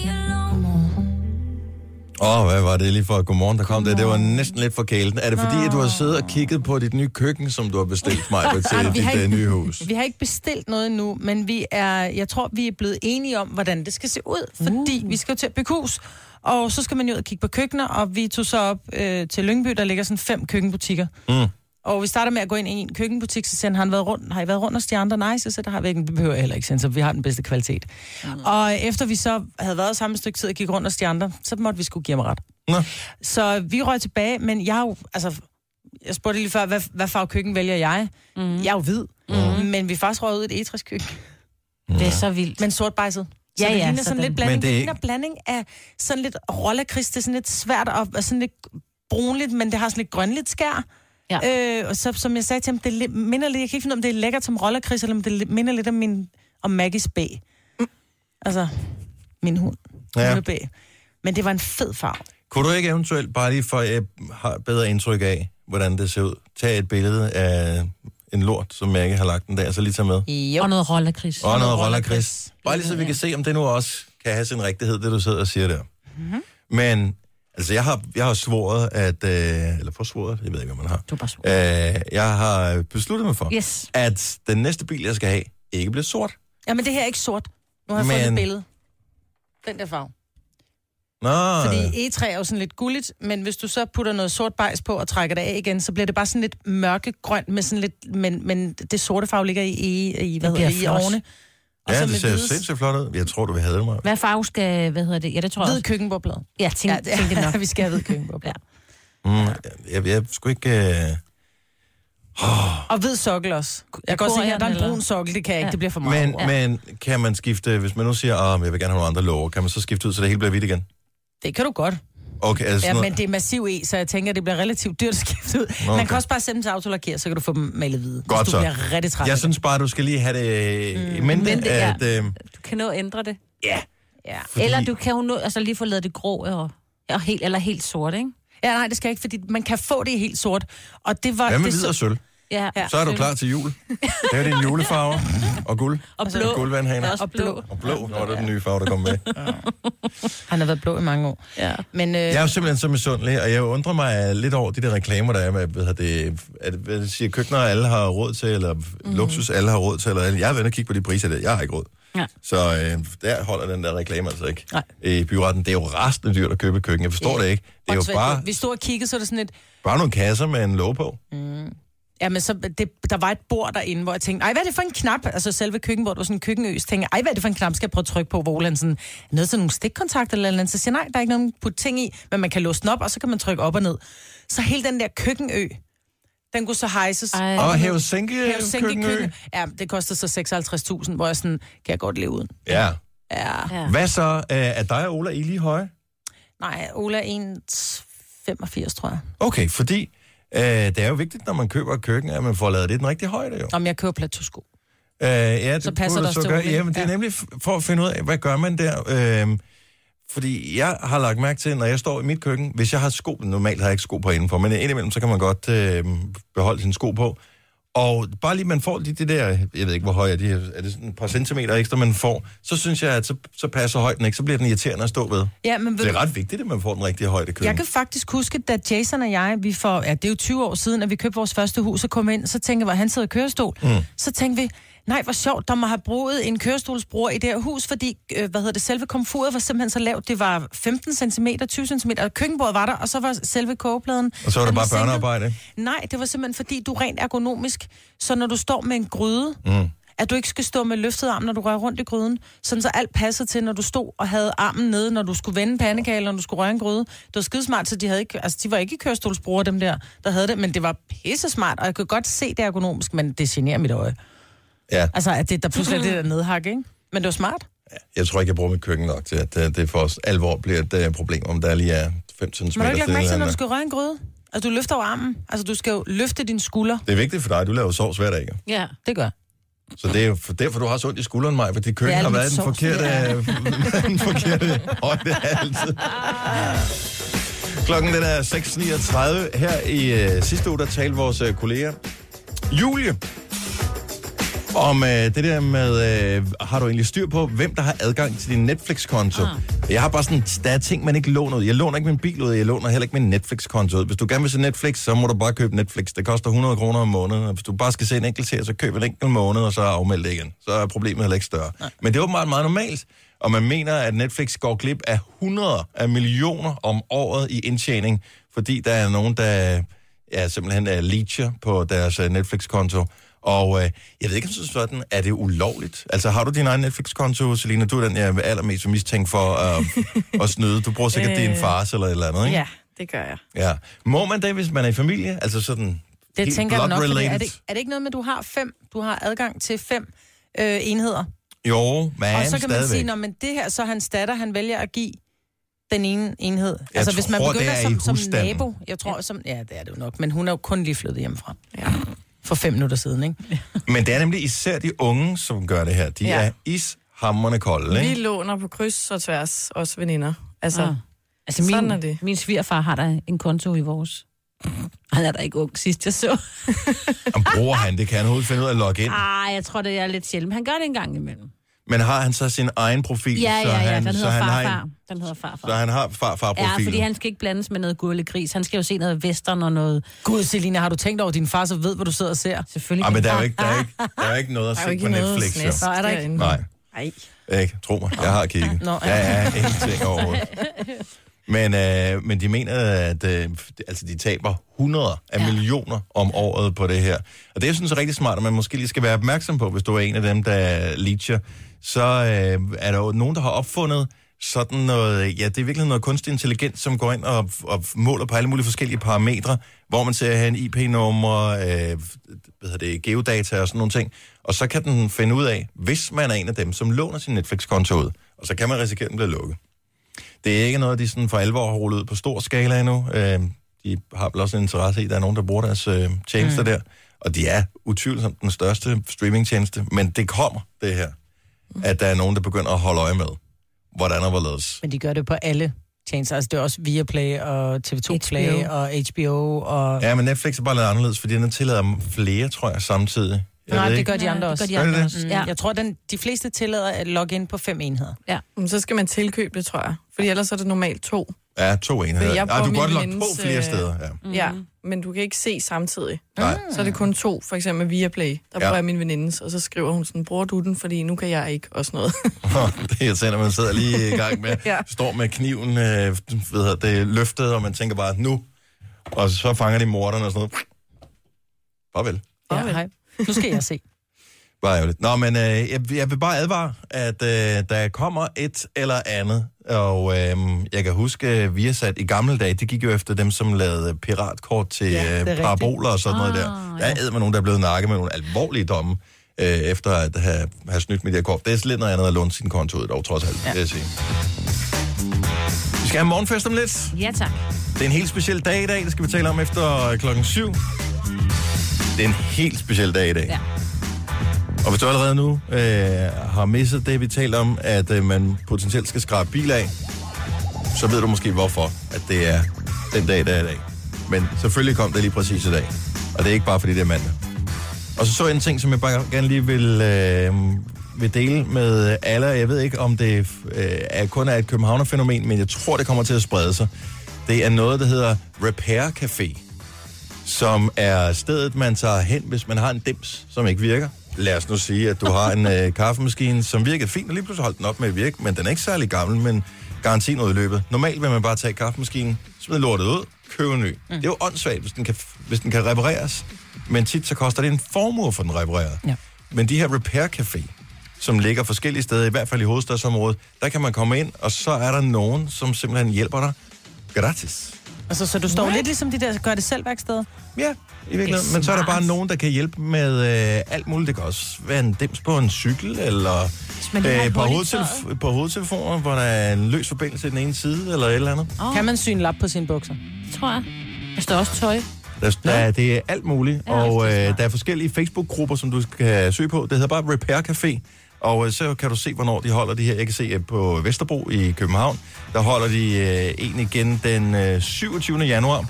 Åh, oh, hvad var det lige for godmorgen, der kom det? Det var næsten lidt for kælen. Er det fordi, at du har siddet og kigget på dit nye køkken, som du har bestilt mig på til vi dit har ikke... nye hus? Vi har ikke bestilt noget endnu, men vi er, jeg tror, vi er blevet enige om, hvordan det skal se ud, fordi vi skal jo til at bygge hus, og så skal man jo ud og kigge på køkkener, og vi tog så op øh, til Lyngby, der ligger sådan fem køkkenbutikker. Mm. Og vi starter med at gå ind i en køkkenbutik, så siger han, har, han været rundt, har I været rundt hos de andre? Nej, så, så der har vi ikke, vi behøver heller ikke, så vi har den bedste kvalitet. Mm. Og efter vi så havde været sammen et stykke tid og gik rundt hos de andre, så måtte vi skulle give mig ret. Nå. Så vi røg tilbage, men jeg er jo, altså, jeg spurgte lige før, hvad, hvad farve køkken vælger jeg? Mm. Jeg er jo hvid, mm. men vi er faktisk røget ud i et etrisk køkken, Det er så vildt. men sortbejset. Så Ja, det ja, ligner sådan sådan. lidt blanding. Men det er Det, ikke- ligner blanding af sådan lidt rollakris. Det er sådan lidt svært og, og sådan lidt brunligt, men det har sådan lidt grønligt skær. Ja. Øh, og så, som jeg sagde til ham, det minder lidt, jeg kan ikke finde ud af, om det er lækkert som rollakris, eller om det minder lidt om, min, om Maggies bæ. Mm. Altså, min hund. Ja. Ja. Bæ. Men det var en fed farve. Kunne du ikke eventuelt, bare lige for at jeg har bedre indtryk af, hvordan det ser ud, tage et billede af en lort, som jeg ikke har lagt den der, så lige tage med? Jo. Og noget rollerkris. Og noget noget rollerkris. rollerkris. Bare lige så vi kan se, om det nu også kan have sin rigtighed, det du sidder og siger der. Mhm. Mm-hmm. Men, altså jeg har, jeg har svoret, at, øh, eller forsvoret, jeg ved ikke, hvad man har. Du bare sur. Øh, jeg har besluttet mig for, Yes. at den næste bil, jeg skal have, ikke bliver sort. Ja, men det her er ikke sort. Nu har jeg Men- fundet et billede. Den der farve. Nå, Fordi E3 er jo sådan lidt gulligt, men hvis du så putter noget sort bajs på og trækker det af igen, så bliver det bare sådan lidt mørkegrønt, med sådan lidt, men, men det sorte farve ligger i, i, i hvad Det hedder det, i årene. Og ja, så det ser hvide- sindssygt flot ud. Jeg tror, du vil have det mig. Hvad farve skal, hvad hedder det? Ja, det tror jeg Hvid også. køkkenbordblad. Ja, tænk, Ja, ja, tænk det nok. vi skal have hvid køkkenbordblad. Ja. Mm, jeg, jeg skulle ikke... Øh... Og hvid sokkel også. Jeg kan godt se, at der er en brun sokkel, det kan jeg ikke, Ja. det bliver for meget. Men, over. men kan man skifte, hvis man nu siger, at jeg vil gerne have nogle andre låger, kan man så skifte ud, så det hele bliver hvidt igen? Det kan du godt. Okay, altså Ja, sådan men det er massiv E, så jeg tænker, at det bliver relativt dyrt at skifte ud. Okay. Man kan også bare sende dem til autolakere, så kan du få dem malet hvide. Godt så. bliver rigtig træt. Jeg synes bare, du skal lige have det mm, i mente, ja. at... Øh, Du kan nå at ændre det. Ja. Fordi... Eller du kan jo nå, altså lige få lavet det grå og, og helt, eller helt sort, ikke? Ja, nej, det skal jeg ikke, fordi man kan få det helt sort. Og det var... hvad med det hvid og sølv? Ja. Ja. Så er du klar til jul. Det er din julefarver. Og guld. Og blå. Guldvandhaner. Også blå. Og blå. Nå, det er den nye farve, der kom med. Han har været blå i mange år. Ja. Men øh, Jeg er jo simpelthen så misundelig, og jeg undrer mig lidt over de der reklamer, der er med, hvad hedder det, at, hvad det siger, køkkener alle har råd til, eller mm. luksus alle har råd til, eller jeg været inde og kigge på de priser der, jeg har ikke råd. Ja. Så øh, der holder den der reklame altså ikke. Nej. I byretten, det er jo rasende dyrt at købe køkken, jeg forstår det ikke. Det er jo bare, Vi stod og kiggede, så er det sådan et... bare nogle kasser med en låg på. Ja, men så, det, der var et bord derinde, hvor jeg tænkte, ej, hvad er det for en knap? Altså selve køkkenbordet var sådan en køkkenøs. Jeg tænkte, ej, hvad er det for en knap, skal jeg prøve at trykke på? Hvor han sådan, noget til nogle stikkontakter eller andet. Så siger nej, der er ikke nogen putte ting i, men man kan låse den op, og så kan man trykke op og ned. Så hele den der køkkenø, den kunne så hejses. Ej. Og hæve sænke Hæve sænke køkkenø. køkken. Ja, det koster så 56.000, hvor jeg sådan, kan jeg godt leve uden. Ja. Ja. Ja. Hvad så? Øh, Er dig og Ola I lige høje? Nej, Ola er 1,85, tror jeg. Okay, fordi øh, det er jo vigtigt, når man køber et køkken, at man får lavet det den rigtige højde jo. Om jeg køber plateausko. Øh, ja, det Så passer det også til gøre. Ole. Ja, men det er Ja. nemlig for at finde ud af, hvad gør man der? Øh, fordi jeg har lagt mærke til, når jeg står i mit køkken, hvis jeg har sko, normalt har jeg ikke sko på indenfor, men indimellem, så kan man godt øh, beholde sine sko på. Og bare lige man får lige det der, jeg ved ikke, hvor høj er de, er det sådan et par centimeter ekstra, man får, så synes jeg, at så, så passer højden ikke, så bliver den irriterende at stå ved. Ja, men ved Det er ret vigtigt, at man får den rigtige højde køkken. Jeg kan faktisk huske, da Jason og jeg, vi for, ja, det er jo 20 år siden, at vi købte vores første hus og kom ind, så tænkte hvor han sidder i kørestol. Mm. Så tænkte vi, nej, hvor sjovt, der må have brugt en kørestolsbruger i det her hus, fordi, øh, hvad hedder det, selve komfuret var simpelthen så lavt, det var 15 cm, 20 cm, og køkkenbordet var der, og så var selve kogepladen. Og så var den bare sænket. børnearbejde. Nej, det var simpelthen fordi, du rent ergonomisk, så når du står med en gryde, mm. at du ikke skal stå med løftet arm, når du rører rundt i gryden, sådan så alt passede til, når du stod og havde armen nede, når du skulle vende pandekage, når du skulle røre en gryde. Det var skidesmart, så de, havde ikke, altså, de var ikke kørestolsbrugere, dem der, der havde det, men det var pisse smart, og jeg kunne godt se det ergonomisk, men det generer mit øje. Ja. Altså, at det, der pludselig er det der nedhak, ikke? Men det var smart. Jeg tror ikke, jeg bruger mit køkken nok til, at øh, det for os alvor bliver et uh, problem, om der lige er 5 cm. Men du ikke lagt mærke til, når du skal røre en gryde? Altså, du løfter jo armen. Altså, du skal jo løfte din skulder. Det er vigtigt for dig, du laver sovs hver dag. jo. Ja. Det gør. Så det er jo for, derfor, du har så ondt i skulderen, mig, fordi køkken Det har været den sovs, forkerte, den forkerte højde altid. Klokken den er 6.39. Her i uh, sidste uge, der talte vores uh, kollega Julie om uh, det der med, uh, har du egentlig styr på, hvem der har adgang til din Netflix-konto? Ah. Jeg har bare sådan, der er ting, man ikke låner ud. Jeg låner ikke min bil ud, jeg låner heller ikke min Netflix-konto ud. Hvis du gerne vil se Netflix, så må du bare købe Netflix. Det koster 100 kroner om måneden. Og hvis du bare skal se en enkelt serie, så køb en enkelt måned, og så afmeld det igen. Så er problemet heller ikke større. Nej. Men det er åbenbart meget normalt. Og man mener, at Netflix går glip af 100 af millioner om året i indtjening, fordi der er nogen, der ja, simpelthen er leecher på deres øh, Netflix-konto. Og øh, jeg ved ikke, om så sådan, er det ulovligt? Altså, har du din egen Netflix-konto, Selina? Du er den, jeg er allermest mistænkt for at, at snyde. Du bruger sikkert Øh, din fars eller et eller andet, ikke? Ja, det gør jeg. ja. Må man det, hvis man er i familie? Altså sådan Det tænker jeg nok, er, det, er det ikke noget med, at du har fem, du har adgang til fem øh, enheder? Jo, men og så kan stadigvæk. man sige, når men det her, så hans datter, han vælger at give den ene enhed. Jeg altså hvis man tror, begynder er som, som nabo, jeg tror, som, ja, det er det jo nok, men hun er jo kun lige flyttet hjemmefra. Ja. For fem minutter siden, ikke? Men det er nemlig især de unge, som gør det her. De Ja. er ishammerende kolde, Vi ikke? låner på kryds og tværs, os veninder. Altså, Ah. Altså, min, Sådan er det. min svigerfar har der en konto i vores. Han er der ikke ung sidst, jeg så. Og bruger han det? Kan han overhovedet finde ud af at logge ind? Ah, jeg tror, det er lidt sjældent. Han gør det en gang imellem. Men har han så sin egen profil? Ja, så ja, ja, han, den så hedder han har farfar. en, Den hedder farfar. Så han har farfar-profilen? Ja, fordi han skal ikke blandes med noget gurlegris. Han skal jo se noget western og noget... Gud, Selina, har du tænkt over, din far så ved, hvad du sidder og ser? Selvfølgelig. Ah, men der er jo ikke, der er ikke, der er ikke noget at er se på noget Netflix. Nå, er der ikke? Nej. Ej. Ikke? Tro mig, jeg har kigget. Nå, ja. Ja, ja, ingenting overhovedet. Men, øh, men de mener, at øh, altså, de taber hundreder af ja. millioner om året på det her. Og det er sådan så rigtig smart, at man måske lige skal være opmærksom på, hvis du er en af dem, der leacher. Så øh, er der jo nogen, der har opfundet sådan noget, ja, det er virkelig noget kunstig intelligens, som går ind og, og måler på alle mulige forskellige parametre, hvor man ser her en IP-nummer, øh, hvad hedder det, geodata og sådan nogle ting. Og så kan den finde ud af, hvis man er en af dem, som låner sin Netflix-konto ud, og så kan man risikere, at den bliver lukket. Det er ikke noget, de sådan for alvor har rullet ud på stor skala endnu. Øh, de har vel også en interesse i, at der er nogen, der bruger deres øh, tjenester mm. der. Og de er utvivlsomt den største streamingtjeneste. Men det kommer, det her. At der er nogen, der begynder at holde øje med, hvordan og hvorledes. Men de gør det på alle tjenester. Altså, det er også Viaplay og TV2 Play HBO. og HBO og... Ja, men Netflix er bare lidt anderledes, fordi den tillader flere, tror jeg, samtidig. Jeg Nej, det gør de Ja, andre det også. gør de Gør de andre det? også. Mm, Ja. Jeg tror, den, de fleste tillader at logge ind på fem enheder. Men så skal man tilkøbe det, tror jeg. Fordi ellers er det normalt to. Ja, to enheder. jeg Ja, bruger du kan godt logge på flere steder. Ja. Mm. Ja, men du kan ikke se samtidig. Nej. Så er det kun to, for eksempel via Play. Der Ja. bruger jeg min venindes, og så skriver hun sådan, bruger du den, fordi nu kan jeg ikke, og sådan noget. det er irriterende, man sidder lige i gang med, Ja. står med kniven øh, ved det er løftet, og man tænker bare, nu. Og så fanger de morderne og sådan noget. Farvel. Ja, Farvel. hej. Nu skal jeg se. Bare ærgerligt. Nå, men øh, jeg, jeg vil bare advare, at øh, der kommer et eller andet, og øh, jeg kan huske, øh, vi har sat i gamle dage, det gik jo efter dem, som lavede piratkort til Ja, ja, rigtigt. paraboler og sådan noget der. Ah, Der er med nogen, der er blevet nakket med nogle alvorlige domme, øh, efter at have, have snydt med de her kort. Det er lidt noget andet at låne sin konto ud, dog trods alt, ja. vil jeg sige. Vi skal have morgenfest om lidt. Ja, tak. Det er en helt speciel dag i dag, det skal vi tale om efter klokken 7. Det er en helt speciel dag i dag. Ja. Og hvis du allerede nu øh, har misset det, vi talte om, at øh, man potentielt skal skrabe bil af, så ved du måske hvorfor, at det er den dag, der er i dag. Men selvfølgelig kom det lige præcis i dag. Og det er ikke bare, fordi det er mandag. Og så så jeg en ting, som jeg bare gerne lige vil, øh, vil dele med alle. Jeg ved ikke, om det øh, er kun er et københavnerfænomen, men jeg tror, det kommer til at sprede sig. Det er noget, der hedder Repair Café som er stedet, man tager hen, hvis man har en dims, som ikke virker. Lad os nu sige, at du har en øh, kaffemaskine, som virker fint, og lige pludselig holdt den op med at virke, men den er ikke særlig gammel, men garantien udløbet. Normalt vil man bare tage kaffemaskinen, smide lortet ud, købe en ny. Mm. Det er jo åndssvagt, hvis den, kan, hvis den kan repareres, men tit så koster det en formue for den repareret. Ja. Men de her Repair Café, som ligger forskellige steder, i hvert fald i hovedstadsområdet, der kan man komme ind, og så er der nogen, som simpelthen hjælper dig gratis. Altså, så du står lidt ligesom de der gør det selv værksteder. Ja, i virkeligheden. Men så er der bare nogen, der kan hjælpe med øh, alt muligt. Det kan også være en dims på en cykel, eller øh, på, hovedtelef- på hovedtelefoner, hvor der er en løs forbindelse i den ene side, eller et eller andet. Oh, Kan man sy en lap på sine bukser? tror jeg. Der står også tøj. Der, der, det er alt muligt, Ja, og er øh, der er forskellige Facebook-grupper, som du kan søge på. Det hedder bare Repair Café, og øh, så kan du se, hvornår de holder de her. Jeg kan se øh, på Vesterbro i København, der holder de øh, en igen den øh, 27. januar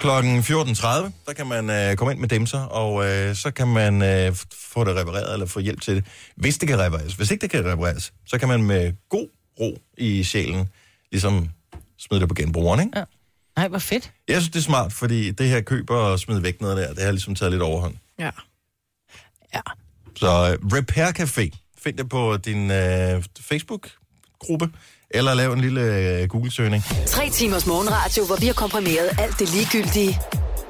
klokken 14.30. Der kan man øh, komme ind med demser, og øh, så kan man øh, få det repareret, eller få hjælp til det, hvis det kan repareres. Hvis ikke det kan repareres, så kan man med god ro i sjælen ligesom smide det på genbrugeren, ikke? Ja. Nej, hvor fedt. Jeg synes, det er smart, fordi det her køber og smide væk noget der, det har ligesom taget lidt overhånd. Ja. Ja. Så uh, Repair Café, find det på din uh, Facebook-gruppe, eller lav en lille uh, Google-søgning. Tre timers morgenradio, hvor vi har komprimeret alt det ligegyldige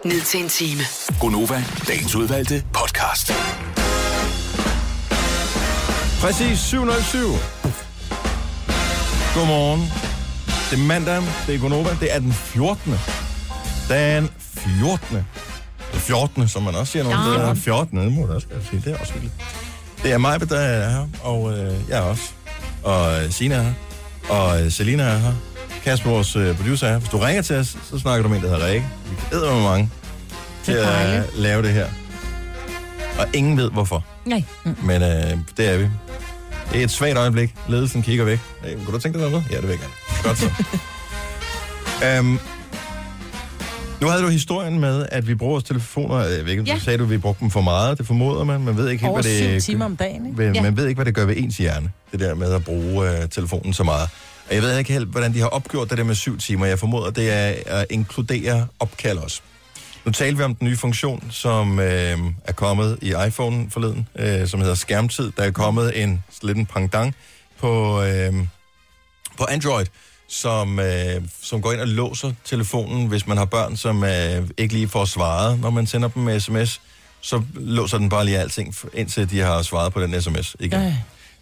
ned til en time. Gonova, dagens udvalgte podcast. Præcis 707. Godmorgen. Det er mandag, det er Gonova, det er den 14. Den 14. Det 14. som man også siger nogle Ja. steder. 14. Det må du også sige, det er også hyggeligt. Det er mig, der er her, og øh, jeg er også. Og øh, Sina er her. Og øh, Selina er her. Kasper, vores øh, producer er her. Hvis du ringer til os, så snakker du med en, der hedder Rikke. Vi kan med mange til at dejligt. lave det her. Og ingen ved, hvorfor. Nej. Men øh, det er vi. Det er et svagt øjeblik. Ledelsen kigger væk. Hey, kunne du tænke dig noget? Ja, det vil jeg gerne. Godt så. um, nu havde du historien med, at vi bruger vores telefoner. Jeg ved ikke, om Ja. sagde, du, at vi brugte dem for meget. Det formoder man. Man ved ikke helt, Over hvad det timer om dagen, ikke? hvad- Ja. Man ved ikke, hvad det gør ved ens hjerne. Det der med at bruge øh, telefonen så meget. Og jeg ved ikke helt, hvordan de har opgjort det der med syv timer. Jeg formoder, det er at inkludere opkald også. Nu talte vi om den nye funktion, som øh, er kommet i iPhone forleden, øh, som hedder skærmtid. Der er kommet en lidt en pangdang på, øh, på Android, som, øh, som går ind og låser telefonen, hvis man har børn, som øh, ikke lige får svaret, når man sender dem med sms. Så låser den bare lige alting, indtil de har svaret på den sms igen. Øh.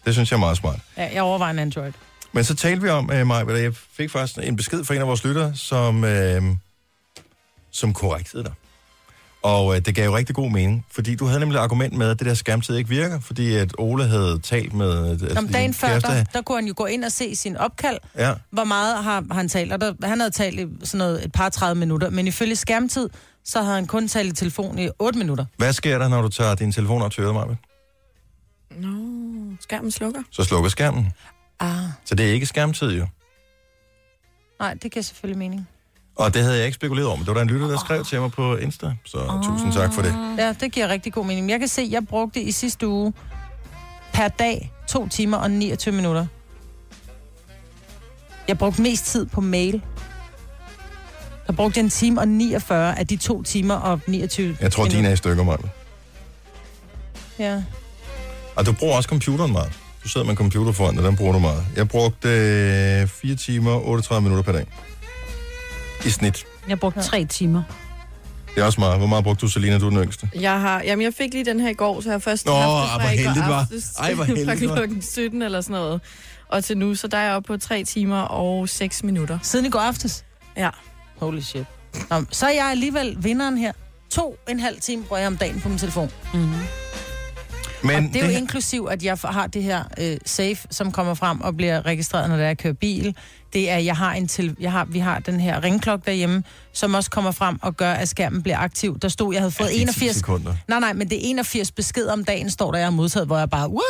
Det synes jeg er meget smart. Ja, jeg overvejer en Android. Men så talte vi om, uh, Maja, jeg fik faktisk en besked fra en af vores lyttere, som, uh, som korrektede dig. Og uh, det gav jo rigtig god mening, fordi du havde nemlig et argument med, at det der skærmtid ikke virker, fordi at Ole havde talt med... Altså, Om dagen før, der, der kunne han jo gå ind og se sin opkald. Ja, Hvor meget har han talt? Og der, han havde talt i sådan noget, et par 30 minutter, men ifølge skærmtid, så havde han kun talt i telefon i 8 minutter. hvad sker der, når du tager din telefon op til øret, Maja? Nå, skærmen slukker. Så slukker skærmen. Ah, Så det er ikke skærmtid, jo. nej, det giver selvfølgelig mening. Og det havde jeg ikke spekuleret over, men det var der en lytter, der skrev til mig på Insta, så tusind tak for det. Ja, det giver rigtig god mening. Jeg kan se, jeg brugte i sidste uge per dag 2 timer og 29 minutter. Jeg brugte mest tid på mail. Der brugte jeg en time og 49 af de to timer og 29 Jeg tror, minutter. din er i stykker, Maja. Ja. Og du bruger også computeren meget. Du sidder med en computer foran dig, den bruger du meget. Jeg brugte øh, 4 timer og 38 minutter per dag. I snit. Jeg brugte tre timer. Det er også meget. Hvor meget brugte du, Selina? Du er den yngste. Jeg har, jamen jeg fik lige den her i går, så jeg har først Nå, haft det hvor fra i går aftes Ej, hvor heldigt, fra hva'? klokken 17 eller sådan noget. Og til nu, så der er jeg oppe på 3 timer og 6 minutter. Siden i går aftes? Ja. Holy shit. Nå, så er jeg alligevel vinderen her. To en halv time bruger jeg om dagen på min telefon. Men Og det er jo her- inklusiv, at jeg har det her øh, safe, som kommer frem og bliver registreret, når jeg kører bil. Det er, jeg har en til, jeg har, vi har den her ringklokke derhjemme, som også kommer frem og gør, at skærmen bliver aktiv. Der stod, jeg havde fået Ja, det er 10 81... sekunder. Nej, nej, men det er 81 beskeder om dagen, står der, jeg har modtaget, hvor jeg bare, what?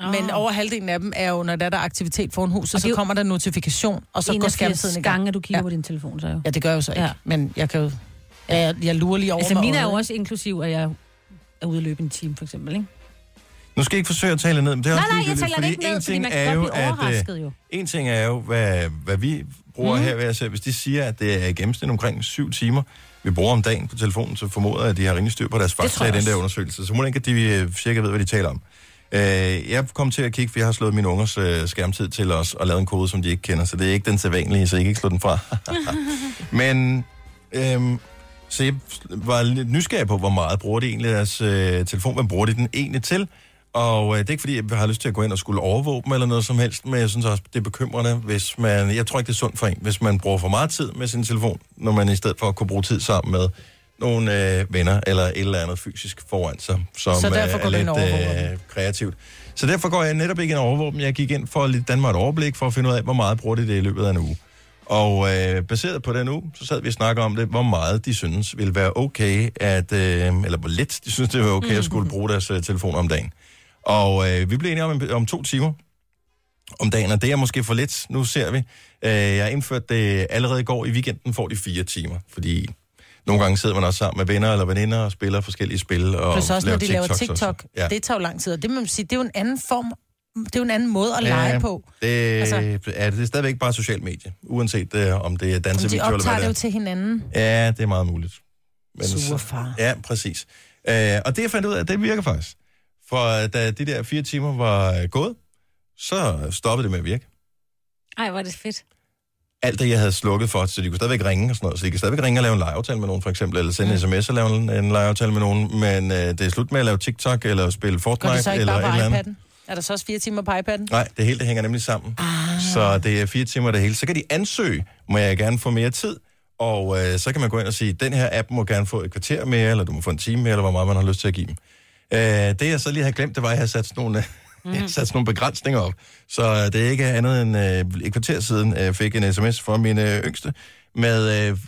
Oh. Men over halvdelen af dem er jo, når der er der aktivitet foran huset, så er kommer der notifikation, og så går 81 skærmtiden i gang. gange, at du kigger Ja. på din telefon, så jo. Ja, det gør jeg jo så ikke. Ja. Men jeg kan jo... Jeg, jeg lurer lige over Altså, mine er jo også inklusiv, at jeg er ude at løbe en time, for eksempel, ikke? Nu skal jeg ikke forsøge at tale ned, men det er Nej, også nej, jeg taler det ikke en ned, fordi ting man er jo, at, øh, jo. En ting er jo, hvad, hvad vi bruger mm. her ved at se. Hvis de siger, at det er i gennemsnit omkring syv timer, vi bruger om dagen på telefonen, så formoder jeg, at de har rimelig styr på deres fakta i den der undersøgelse. Så må ikke, at de øh, cirka ved, hvad de taler om. Øh, jeg kom til at kigge, for jeg har slået min ungers øh, skærmtid til os og lavet en kode, som de ikke kender, så det er ikke den sædvanlige, så jeg kan ikke slå den fra. Men øhm, så jeg var lidt nysgerrig på, hvor meget bruger de egentlig deres øh, telefon, hvad bruger de den egentlig til? Og øh, det er ikke fordi, jeg har lyst til at gå ind og skulle overvåge dem eller noget som helst, men jeg synes også, det er bekymrende, hvis man, jeg tror ikke, det er sundt for en, hvis man bruger for meget tid med sin telefon, når man i stedet for at kunne bruge tid sammen med nogle øh, venner eller et eller andet fysisk foran sig, som Så derfor øh, går er lidt øh, kreativt. Så derfor går jeg netop ikke ind og overvåger dem. Jeg gik ind for at danne mig et overblik for at finde ud af, hvor meget bruger de det i løbet af en uge. Og øh, baseret på den uge, så sad vi og snakkede om det, hvor meget de synes ville være okay, at, øh, eller hvor lidt de synes, det var okay at skulle bruge deres øh, telefon om dagen. Og øh, vi blev enige om, om to timer om dagen, og det er måske for lidt. Nu ser vi. Øh, jeg har indført det allerede i går. I weekenden får de fire timer, fordi nogle gange sidder man også sammen med venner eller veninder og spiller forskellige spil. Og Plus også, når de laver TikTok. Ja. Det tager jo lang tid, og det må man sige, det er jo en anden form, det er jo en anden måde at lege på. Det, altså, er, det er stadigvæk bare social medie, uanset uh, om det er de dansevideo eller optager hvad det jo det til hinanden. er. Ja, det er meget muligt. Men Sure far. Ja, præcis. Uh, og det jeg fandt ud af, det virker faktisk. For da de der fire timer var øh, gået, så stoppede det med at virke. Ej, hvor er det fedt. Alt det, jeg havde slukket for, så de kunne stadigvæk ringe og sådan noget. Så de kan stadigvæk ringe og lave en legeaftale med nogen, for eksempel, eller sende en sms og lave en, en legeaftale med nogen. Men uh, det er slut med at lave TikTok eller spille Fortnite eller et eller andet. iPad'en? Er der så også fire timer på iPad'en? Nej, det hele det hænger nemlig sammen. Ah. Så det er fire timer det hele. Så kan de ansøge, må jeg gerne få mere tid, og øh, så kan man gå ind og sige, den her app må gerne få et kvarter mere, eller du må få en time mere, eller hvor meget man har lyst til at give dem. Øh, det jeg så lige har glemt, det var, at jeg har sat sådan nogle, mm. jeg sat sådan nogle begrænsninger op. Så øh, det er ikke andet end øh, et kvarter siden, øh, jeg fik en sms fra min øh, yngste, med øh,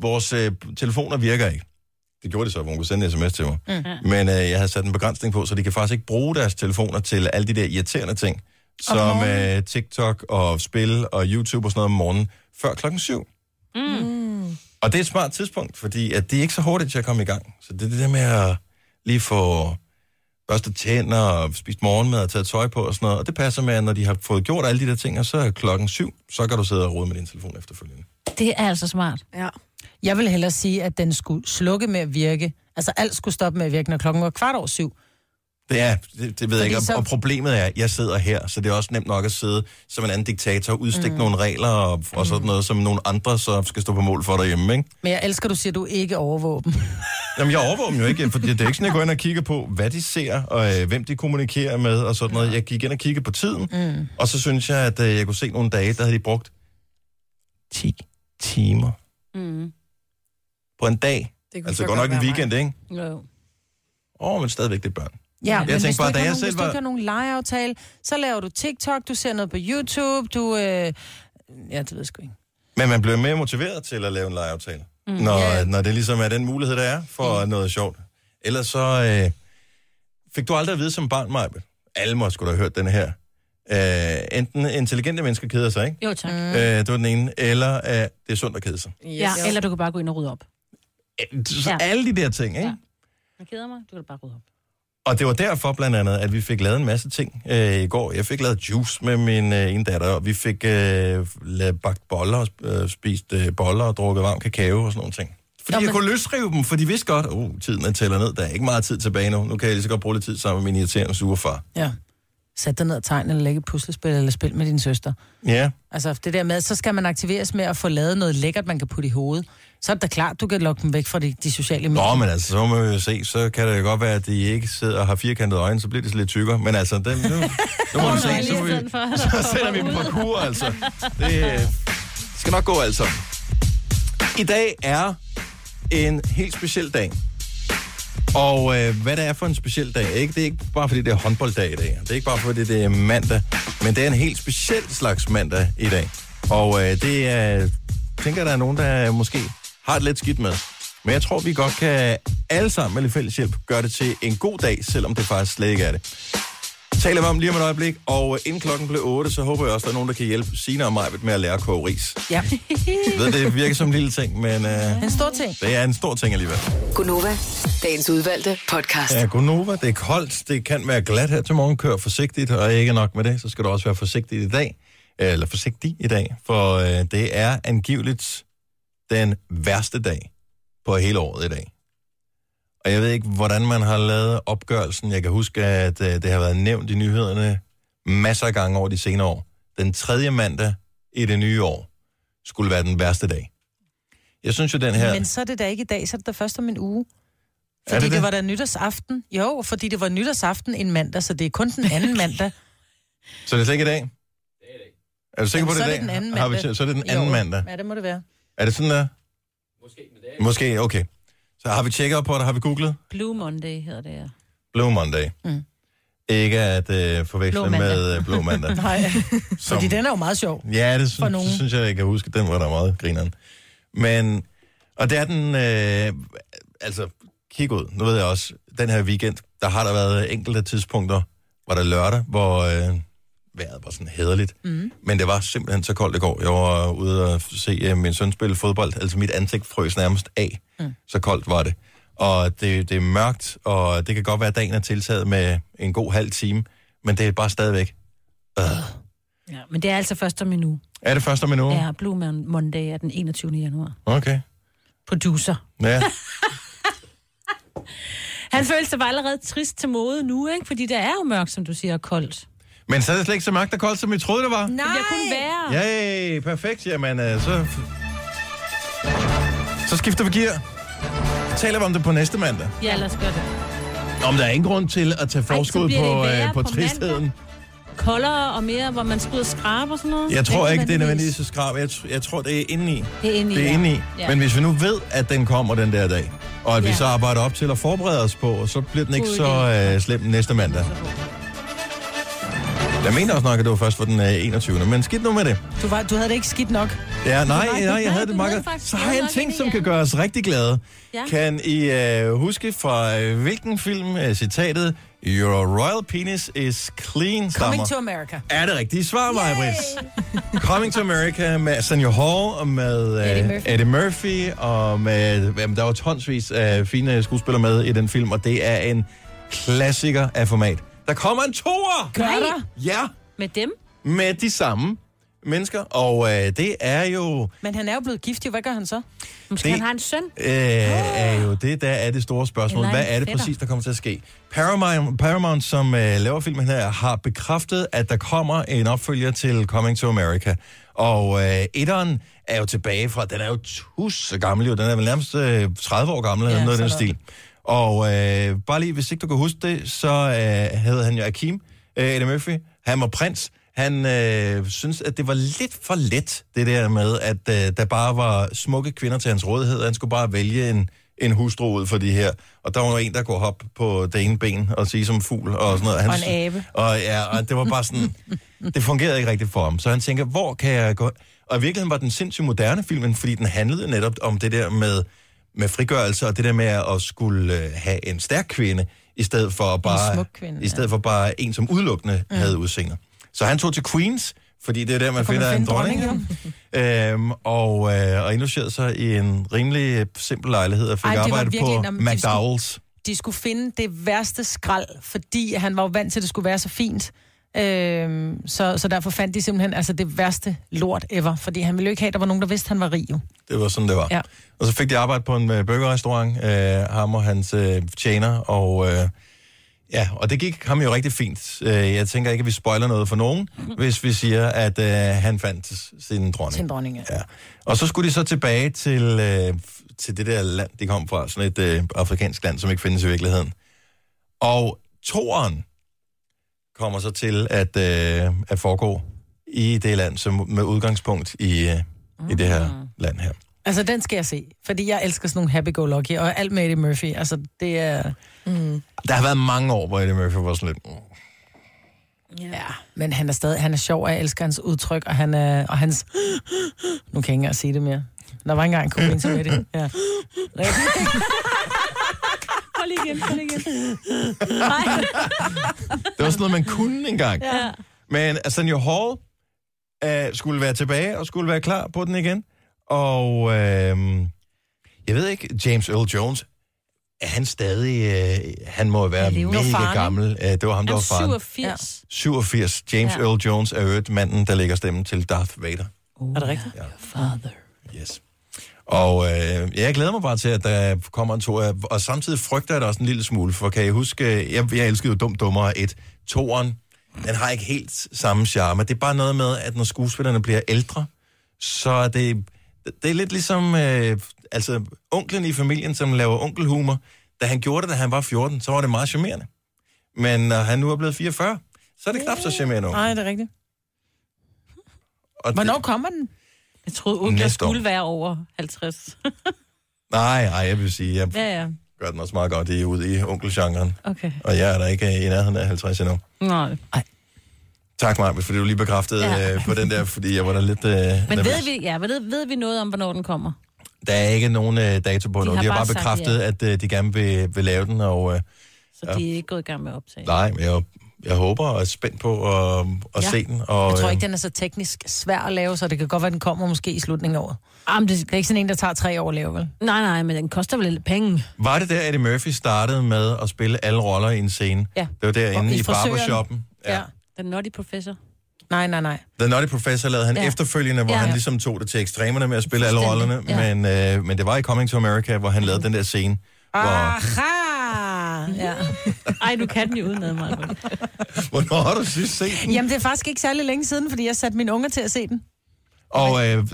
vores øh, telefoner virker ikke. Det gjorde de så, hvor hun kunne sende en sms til mig. Mm. Men øh, jeg havde sat en begrænsning på, så de kan faktisk ikke bruge deres telefoner til alle de der irriterende ting, som øh, TikTok og spil og YouTube og sådan noget om morgenen, før klokken syv. Mm. Og det er et smart tidspunkt, fordi at det er ikke så hurtigt til at komme i gang. Så det er det der med at lige få børstet tænder og spist morgenmad og taget tøj på og sådan noget. Og det passer med, at når de har fået gjort alle de der ting, og så er klokken syv, så kan du sidde og rode med din telefon efterfølgende. Det er altså smart. Ja. Jeg vil hellere sige, at den skulle slukke med at virke. Altså alt skulle stoppe med at virke, når klokken var kvart over syv. Det er, det, det ved jeg ikke. så- Så... Og problemet er, at jeg sidder her, så det er også nemt nok at sidde som en anden diktator og udstikke mm. nogle regler og, og sådan noget, som nogle andre så skal stå på mål for derhjemme, ikke? Men jeg elsker, at du siger, at du ikke overvåger dem. Jamen, jeg overvåger dem jo ikke, for det er ikke sådan, jeg går ind og kigger på, hvad de ser, og øh, hvem de kommunikerer med, og sådan noget. Jeg gik ind og kiggede på tiden, mm. og så synes jeg, at øh, jeg kunne se nogle dage, der havde de brugt 10 timer Mm. på en dag. Det Altså så godt nok en være mig. weekend, ikke? Jo. Åh, oh, men stadigvæk det er børn. Ja, tænkte men hvis bare, du ikke jeg nogen, selv hvis du ikke har nogen legeaftale, så laver du TikTok, du ser noget på YouTube, du... Øh... Ja, det ved jeg sgu ikke. Men man bliver mere motiveret til at lave en legeaftale, mm. når, Ja. når det ligesom er den mulighed, der er for mm. noget sjovt. Ellers så øh, fik du aldrig at vide som barn, Majbe. Alle må skulle have hørt den her. Øh, enten intelligente mennesker keder sig, ikke? Jo, tak. Mm. Øh, det var den ene. Eller øh, det er sundt at kede sig. Yes. Ja, eller du kan bare gå ind og rydde op. Øh, Så Ja. alle de der ting, ikke? Ja. Jeg keder mig, du kan bare rydde op. Og det var derfor blandt andet, at vi fik lavet en masse ting øh, i går. Jeg fik lavet juice med min øh, ene datter, og vi fik øh, lavet bagt boller, og øh, spist øh, boller og drukket varm kakao og sådan nogle ting. Fordi Nå, jeg men- kunne løsrive dem, for de vidste godt, uh, tiden er tæller ned, der er ikke meget tid tilbage nu. Nu kan jeg lige så godt bruge lidt tid sammen med min irriterende sure far. Ja. Sæt dig ned og tegn, eller lægge puslespil, eller spil med din søster. Ja, Altså det der med, så skal man aktiveres med at få lavet noget lækkert, man kan putte i hovedet. Så er det da klart, du kan lokke dem væk fra de, de sociale medier. Nå, men altså, så må vi jo se, så kan det jo godt være, at de ikke sidder og har firkantede øjne, så bliver det så lidt tykkere. Men altså, den, nu, nu må vi se, så, må vi, så sætter vi dem på kur, altså. Det øh, skal nok gå, altså. I dag er en helt speciel dag. Og øh, hvad det er for en speciel dag, ikke? det er ikke bare fordi det er håndbolddag i dag. Det er ikke bare fordi det er mandag, men det er en helt speciel slags mandag i dag. Og øh, det er, tænker der er nogen, der måske har det lidt skidt med. Men jeg tror, vi godt kan alle sammen med lidt fælles hjælp gøre det til en god dag, selvom det faktisk slet ikke er det. Taler vi om lige om et øjeblik, og inden klokken blev 8, så håber jeg også, at der er nogen, der kan hjælpe Sina og mig med at lære at koge ris. Ja, Jeg ved, det virker som en lille ting, men øh, en stor ting. det er en stor ting alligevel. Gunova, dagens udvalgte podcast. Ja, godnova, det er koldt, det kan være glat her til morgen, kør forsigtigt, og ikke nok med det, så skal du også være forsigtig i dag, eller forsigtig i dag, for øh, det er angiveligt den værste dag på hele året i dag. Og jeg ved ikke, hvordan man har lavet opgørelsen. Jeg kan huske, at øh, det har været nævnt i nyhederne masser af gange over de senere år. Den tredje mandag i det nye år skulle være den værste dag. Jeg synes jo, den her... Men så er det da ikke i dag, så er det da først om en uge. Er Fordi det det, det? det var da nytårsaften. Jo, fordi det var nytårsaften en mandag, så det er kun den anden mandag. Så det er slet ikke i dag? Er du sikker på, Jamen, det så i er det dag? den anden Har vi, mandag. så er det den anden Jo, mandag. Ja, det må det være. Er det sådan der? Måske, Måske, okay. Så har vi tjekket op på det, har vi googlet? Blue Monday hedder det, ja. Blue Monday. Mm. Ikke at øh, forveksle Blå mandag. med øh, Blå Mandag. Nej, som, fordi den er jo meget sjov. Ja, det for synes, nogen. det synes jeg, jeg kan huske. Den var der meget grineren. Men, og det er den, øh, altså, kig ud. Nu ved jeg også, den her weekend, der har der været enkelte tidspunkter, var der lørdag, hvor øh, vejret var sådan hederligt. Mm. Men det var simpelthen så koldt i går. Jeg var ude og se øh, min søn spille fodbold. Altså mit ansigt frøs nærmest af. Mm. Så koldt var det. Og det, det er mørkt, og det kan godt være, at dagen er tiltaget med en god halv time, men det er bare stadigvæk. Øh. ja. Men det er altså først om en uge. Er det først om en uge? Ja, Blue Mon- Monday er den 21. januar. Okay. Producer. Ja. Han følte sig bare allerede trist til mode nu, ikke? Fordi det er jo mørkt, som du siger, og koldt. Men så er det slet ikke så mørkt og koldt, som vi troede, det var. Nej! Det bliver kun værre. Ja, perfekt. Jamen, øh, så... Så skifter vi gear. Så taler vi om det på næste mandag. Ja, lad os gøre det. Om der er ingen grund til at tage forskud det på, øh, på på tristheden. Koldere og mere, hvor man skal ud og skrabe og sådan noget. Jeg tror ikke, det er nødvendigvis. nødvendigvis så skrab. Jeg, jeg tror, det er indeni. Det er inde i, Det er indeni. Ja. Men hvis vi nu ved, at den kommer den der dag, og at vi Ja. så arbejder op til at forberede os på, så bliver den ikke God så øh, slem næste mandag. Jeg mener også nok, at det var først for den øh, 21. Men skidt nu med det. Du, var, du havde det ikke skidt nok. Ja, nej, nej, jeg havde det meget godt. Så har jeg en ting, som kan gøre os rigtig glade. Ja. Kan I øh, huske fra øh, hvilken film uh, citatet Your royal penis is clean stammer? Coming to America. Er det rigtige svar, Maja Brits? Coming to America med Senior Hall og med øh, Eddie Murphy. Eddie Murphy og med, jamen, der var tonsvis af fine skuespillere med i den film, og det er en klassiker af format. Der kommer en toer! Gør der? Ja, Med dem? med de samme, mennesker, og øh, det er jo, Men han er jo blevet gift, jo. Hvad gør han så? Måske Det- han har en søn. øh, er jo det, der er det store spørgsmål. Eller en Hvad er det fætter. præcis, der kommer til at ske? Paramount, Paramount som øh, laver filmen her, har bekræftet, at der kommer en opfølger til Coming to America. Og øh, etteren er jo tilbage fra, den er jo tusse gammel, jo. den er vel nærmest øh, 30 år gammel, eller Ja, noget af den sådan stil. Og øh, bare lige, hvis ikke du kan huske det, så øh, havde han jo Akim, øh, Eddie Murphy. Han var prins. Han øh, synes, at det var lidt for let, det der med, at øh, der bare var smukke kvinder til hans rådighed. Han skulle bare vælge en, en hustru ud for de her. Og der var jo en, der kunne hoppe på det ene ben og sige som fugl og sådan noget. Han, Og en abe. Og, ja, og det var bare sådan... det fungerede ikke rigtigt for ham. Så han tænker, hvor kan jeg gå... Og i virkeligheden var den sindssygt moderne filmen, fordi den handlede netop om det der med, med frigørelse, og det der med at skulle øh, have en stærk kvinde, i stedet for bare, smuk kvinde, i stedet for bare en, som udelukkende mm. havde udseende. Så han tog til Queens, fordi det er der, man finder man en finde dronning. øhm, og, øh, og indlogerede sig i en rimelig simpel lejlighed og fik Ej, arbejde virkelig på en dem, de McDowell's. De skulle finde det værste skrald, fordi han var jo vant til, at det skulle være så fint. Øhm, så, så derfor fandt de simpelthen altså det værste lort ever, fordi han ville jo ikke have, at der var nogen, der vidste, at han var rig jo. Det var sådan, det var. Ja. Og så fik de arbejde på en øh, burgerrestaurant, øh, ham og hans øh, tjener, og øh, ja, og det gik ham jo rigtig fint. Øh, jeg tænker ikke, at vi spoiler noget for nogen, hvis vi siger, at øh, han fandt sin dronning. Sin dronning, ja. Ja. Og så skulle de så tilbage til, øh, til det der land, de kom fra, sådan et øh, afrikansk land, som ikke findes i virkeligheden. Og toeren kommer så til at, øh, at foregå i det land, som med udgangspunkt i, øh, i det her land her. Altså, den skal jeg se, fordi jeg elsker sådan nogle happy-go-lucky, og alt med Eddie Murphy, altså, det er... Der har været mange år, hvor Eddie Murphy var sådan lidt... mm. Ja, men han er stadig, han er sjov, og jeg elsker hans udtryk, og han er, og hans... Nu kan jeg ikke engang sige det mere. Der var engang en komedie som Eddie. Ja. Prøv lige igen, prøv lige igen. Det var sådan noget, man kunne engang. Ja. Men Arsenio Hall øh, skulle være tilbage og skulle være klar på den igen. Og øh, jeg ved ikke, James Earl Jones, er han stadig... Øh, han må være mega Faren, gammel. Øh, det var ham, der var faren. 87. 87. James Ja. Earl Jones er øvrigt manden, der lægger stemmen til Darth Vader. Er det rigtigt? Father. Yes. Og øh, jeg glæder mig bare til, at der kommer en to. Og samtidig frygter jeg det også en lille smule, for kan I huske, jeg, jeg elskede jo Dum Dummere 1. Toren, den har ikke helt samme charme. Det er bare noget med, at når skuespillerne bliver ældre, så er det, det er lidt ligesom, øh, altså onklen i familien, som laver onkelhumor. Da han gjorde det, da han var 14, så var det meget charmerende. Men når han nu er blevet 44, så er det knap så charmerende. Nej, det er rigtigt. Og Hvornår det, kommer den? Jeg troede, Næste år. skulle være over 50. nej, nej, jeg vil sige, jeg ja, ja. gør den også meget godt i, ud i onkelgenren. Okay. Og jeg er der ikke i nærheden af 50 endnu. Nej. Tak, Marcus, fordi du lige bekræftede Ja. øh, på den der, fordi jeg var der lidt øh, Men nervøs. ved vi, ja, ved, ved vi noget om, hvornår den kommer? Der er ikke nogen øh, dato på De nu. har De har bare bekræftet, ja. at øh, de gerne vil, vil lave den, og øh, Så de er ikke gået i gang med at optage. nej, men jeg, jeg håber og er spændt på at, at Ja. se den. Og, Jeg tror ikke, den er så teknisk svær at lave, så det kan godt være, den kommer måske i slutningen af året. Jamen, det, Det er ikke sådan en, der tager tre år at lave, vel? nej, nej, men den koster vel lidt penge. Var det der, Eddie Murphy startede med at spille alle roller i en scene? Ja. Det var derinde i i, barbershoppen. Ja. Den Naughty Professor. Nej, nej, nej. The Nutty Professor lavede han Ja. ja. efterfølgende, hvor Ja. ja. han ligesom tog det til ekstremerne med at spille alle rollerne. Fuldstændig, Men, øh, men det var i Coming to America, hvor han lavede den der scene, hvor... Ja. Ej, du kan den jo udenad mig. Hvornår har du sidst set den? Jamen, det er faktisk ikke særlig længe siden, fordi jeg satte mine unger til at se den. Og øh,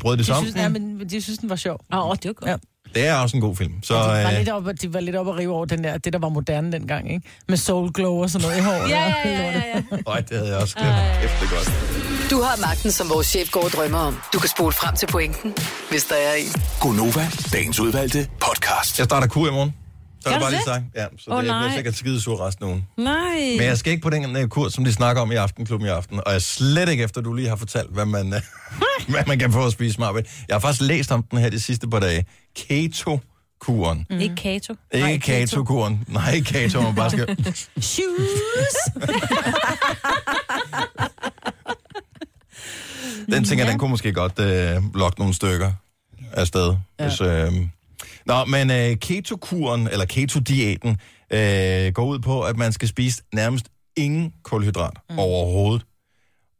brød det De sammen? synes, ja, men de synes, den var sjov. Åh, oh, det var godt. Ja. Det er også en god film. Så De var, øh, lidt oppe, de var lidt oppe at rive over den der, det, der var moderne dengang, ikke? Med soul glow og sådan noget i håret. Ja, ja, ja, ja, ja. øj, det havde jeg også glemt. Kæft, det er godt. Du har magten, som vores chef går og drømmer om. Du kan spole frem til pointen, hvis der er en. Gonova, dagens udvalgte podcast. Jeg starter kur i morgen. Så er det bare lige sagt. Ja, så Åh, det jeg bliver sikkert skide sur resten af ugen. Nej. Men jeg skal ikke på den øh, kur, som de snakker om i Aftenklubben i aften. Og jeg er slet ikke efter, du lige har fortalt, hvad man, øh, hvad man kan få at spise smart. Jeg har faktisk læst om den her de sidste par dage. Keto-kuren. Mm. Ikke Kato. Ikke keto-kuren. Nej, ikke keto, man bare skal... Shoes! Den tænker, ja. den kunne måske godt øh, lokke nogle stykker afsted. Ja. Hvis, øh... Nå, men øh, keto-kuren, eller keto-diæten, øh, går ud på, at man skal spise nærmest ingen kulhydrat mm. overhovedet.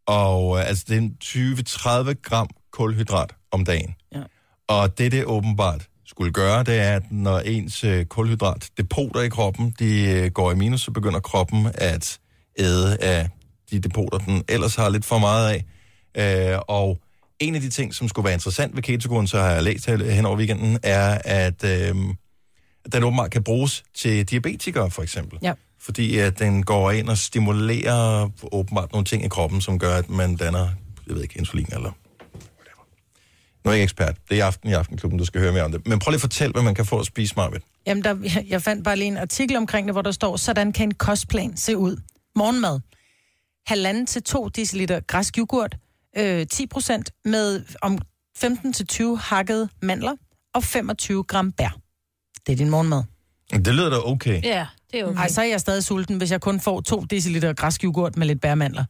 Og øh, altså, det er en 20-30 gram kulhydrat om dagen. Ja. Og det, det åbenbart skulle gøre, det er, at når ens øh, kulhydratdepoter i kroppen, de øh, går i minus, så begynder kroppen at æde af de depoter, den ellers har lidt for meget af. Øh, og en af de ting, som skulle være interessant ved ketokuren, så har jeg læst hen over weekenden, er, at øh, den åbenbart kan bruges til diabetikere, for eksempel. Ja. Fordi at den går ind og stimulerer åbenbart nogle ting i kroppen, som gør, at man danner, jeg ved ikke, insulin eller. Nu er jeg ikke ekspert. Det er i aften i Aftenklubben, du skal høre mere om det. Men prøv lige at fortælle, hvad man kan få at spise meget ved. Jamen, der, jeg- fandt bare lige en artikel omkring det, hvor der står, sådan kan en kostplan se ud. Morgenmad. Halvanden til 2 deciliter græsk yoghurt, øh, 10 procent med om 15-20 hakkede mandler og 25 gram bær. Det er din morgenmad. Det lyder da okay. Ja, det er okay. Ej, så er jeg stadig sulten, hvis jeg kun får 2 deciliter græsk yoghurt med lidt bærmandler.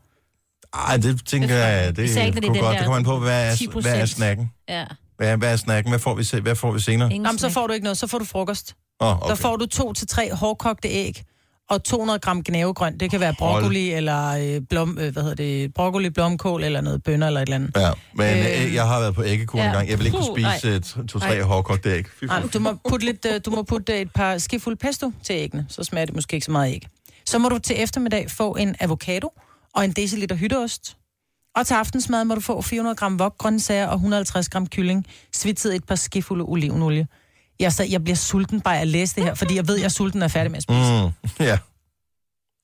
Ej, det tænker jeg, det, ikke, det den godt. Det kommer an på, hvad er, 10%. hvad er snacken? Ja. Hvad er, hvad er snacken? Hvad får vi, se, hvad får vi senere? Ingen Nå, men så får du ikke noget, så får du frokost. Oh, Okay. Der får du 2-3 hårdkogte æg og 200 gram gnavegrøn. Det kan være Hold. broccoli eller øh, blom, øh, hvad hedder det, broccoli, blomkål eller noget bønner eller et eller andet. Ja, men Øh, øh, jeg har været på æggekurs ja. en gang. Jeg vil ikke kunne spise øh, to- to-tre hårdkogte æg. Nej, du må putte, lidt, øh, du må putte et par skefulde pesto til æggene, så smager det måske ikke så meget æg. Så må du til eftermiddag få en avocado og en deciliter hytteost. Og til aftensmad må du få 400 gram vokgrøntsager og 150 gram kylling, svitset et par skefulde olivenolie. Jeg, så, jeg bliver sulten bare af at læse det her, fordi jeg ved, at jeg er sulten og er færdig med at spise. Mm. Ja.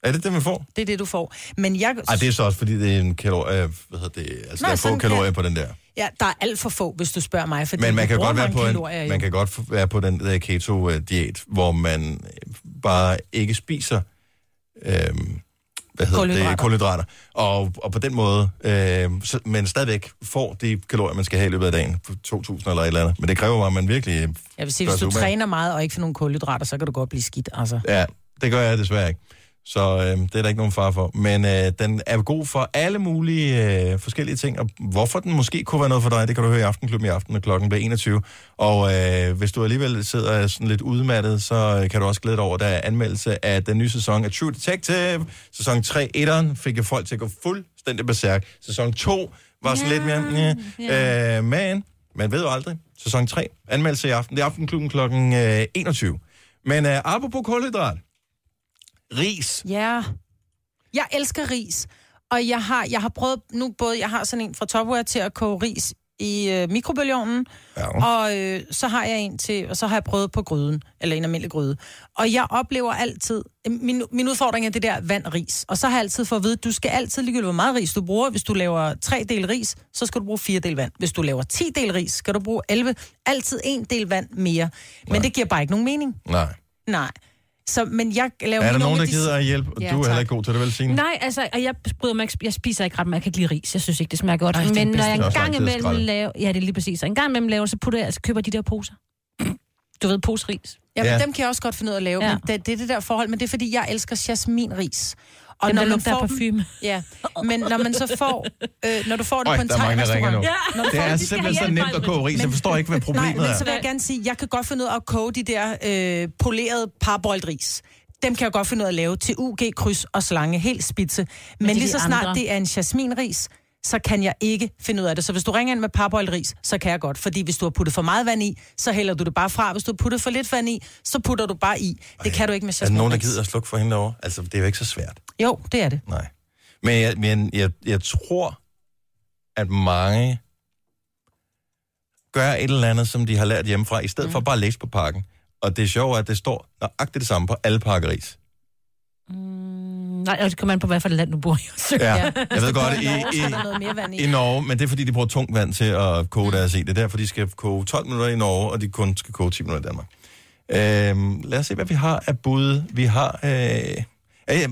Er det det, man får? Det er det, du får. Men jeg... Ej, det er så også, fordi det er en kalorie... Hvad hedder det? Altså, Nå, der er få kalorier kan- på den der. Ja, der er alt for få, hvis du spørger mig. Fordi Men man kan, godt være på en, man kan godt være på den der keto-diæt, hvor man øh, bare ikke spiser øhm, hvad hedder Kulhydrater. det, kulhydrater. Og, og på den måde, øh, så, men stadigvæk får de kalorier, man skal have i løbet af dagen, på 2.000 eller et eller andet. Men det kræver bare, at man virkelig... Jeg vil sige, hvis du umage. træner meget og ikke får nogen kulhydrater, så kan du godt blive skidt, altså. Ja, det gør jeg desværre ikke. Så øh, det er der ikke nogen far for. Men øh, den er god for alle mulige øh, forskellige ting, og hvorfor den måske kunne være noget for dig, det kan du høre i Aftenklubben i aften, når klokken bliver 21. Og øh, hvis du alligevel sidder sådan lidt udmattet, så øh, kan du også glæde dig over, at der er anmeldelse af den nye sæson af True Detective. Sæson 3, 1'eren, fik jeg folk til at gå fuldstændig berserk. Sæson 2 var sådan lidt mere... Ja, øh, men man ved jo aldrig. Sæson 3, anmeldelse i aften. Det er Aftenklubben klokken øh, 21. Men øh, apropos kulhydrat, ris. Ja. Jeg elsker ris. Og jeg har, jeg har prøvet nu både, jeg har sådan en fra Topware til at koge ris i øh, mikrobølgeovnen, Ja. og øh, så har jeg en til, og så har jeg prøvet på gryden, eller en almindelig gryde. Og jeg oplever altid, min, min udfordring er det der vand ris. Og så har jeg altid fået at vide, du skal altid ligegyldigt, hvor meget ris du bruger. Hvis du laver tre del ris, så skal du bruge fire del vand. Hvis du laver 10 del ris, skal du bruge 11. Altid en del vand mere. Men Nej. det giver bare ikke nogen mening. Nej. Nej. Så, men jeg laver Er der nogen, der de- gider at hjælpe? Ja, du er heller tak. ikke god til det, vel, Signe? Nej, altså, og jeg bryder mig ikke, jeg spiser ikke ret meget, jeg kan ikke lide ris. Jeg synes ikke, det smager godt. Ej, Men når jeg en gang imellem laver, ja, det er lige præcis, og en gang imellem laver, så putter jeg, altså, køber de der poser. Du ved, poseris. Ja, Ja. ja. dem kan jeg også godt finde ud af at lave, ja. men det, det er det der forhold, men det er fordi, jeg elsker jasminris. Og Dem, der man lugter parfume. Ja, men når man så får, øh, når du får det Øj, på en der der thai-restaurant, når du Det får er det, simpelthen så nemt at koge ris. Jeg Men- forstår ikke, hvad Nej, problemet men er. så vil jeg gerne sige, jeg kan godt finde ud af at koge de der øh, polerede parboiled ris. Dem kan jeg godt finde ud af at lave til UG, kryds og slange, helt spidse. Men, er lige så snart andre. det er en jasminris, så kan jeg ikke finde ud af det. Så hvis du ringer ind med parboiled ris, så kan jeg godt. Fordi hvis du har puttet for meget vand i, så hælder du det bare fra. Hvis du har puttet for lidt vand i, så putter du bare i. Det kan du ikke med Er der nogen, der gider at slukke for hende derovre? Altså, det er jo ikke så svært. Jo, det er det. Nej. Men jeg, men jeg, jeg tror, at mange gør et eller andet, som de har lært hjemmefra, i stedet mm. for bare at læse på pakken. Og det er sjovt, at det står nøjagtigt det samme på alle pakker ris. Nej, og det kommer an på, hvad for et land du bor i. Ja, Ja. jeg ved godt, i, er i, noget mere vand i. i Norge, men det er fordi, de bruger tungt vand til at koge deres i. Det er derfor, de skal koge 12 minutter i Norge, og de kun skal koge 10 minutter i Danmark. Øhm, lad os se, hvad vi har af bud. Vi har... Øh, øh,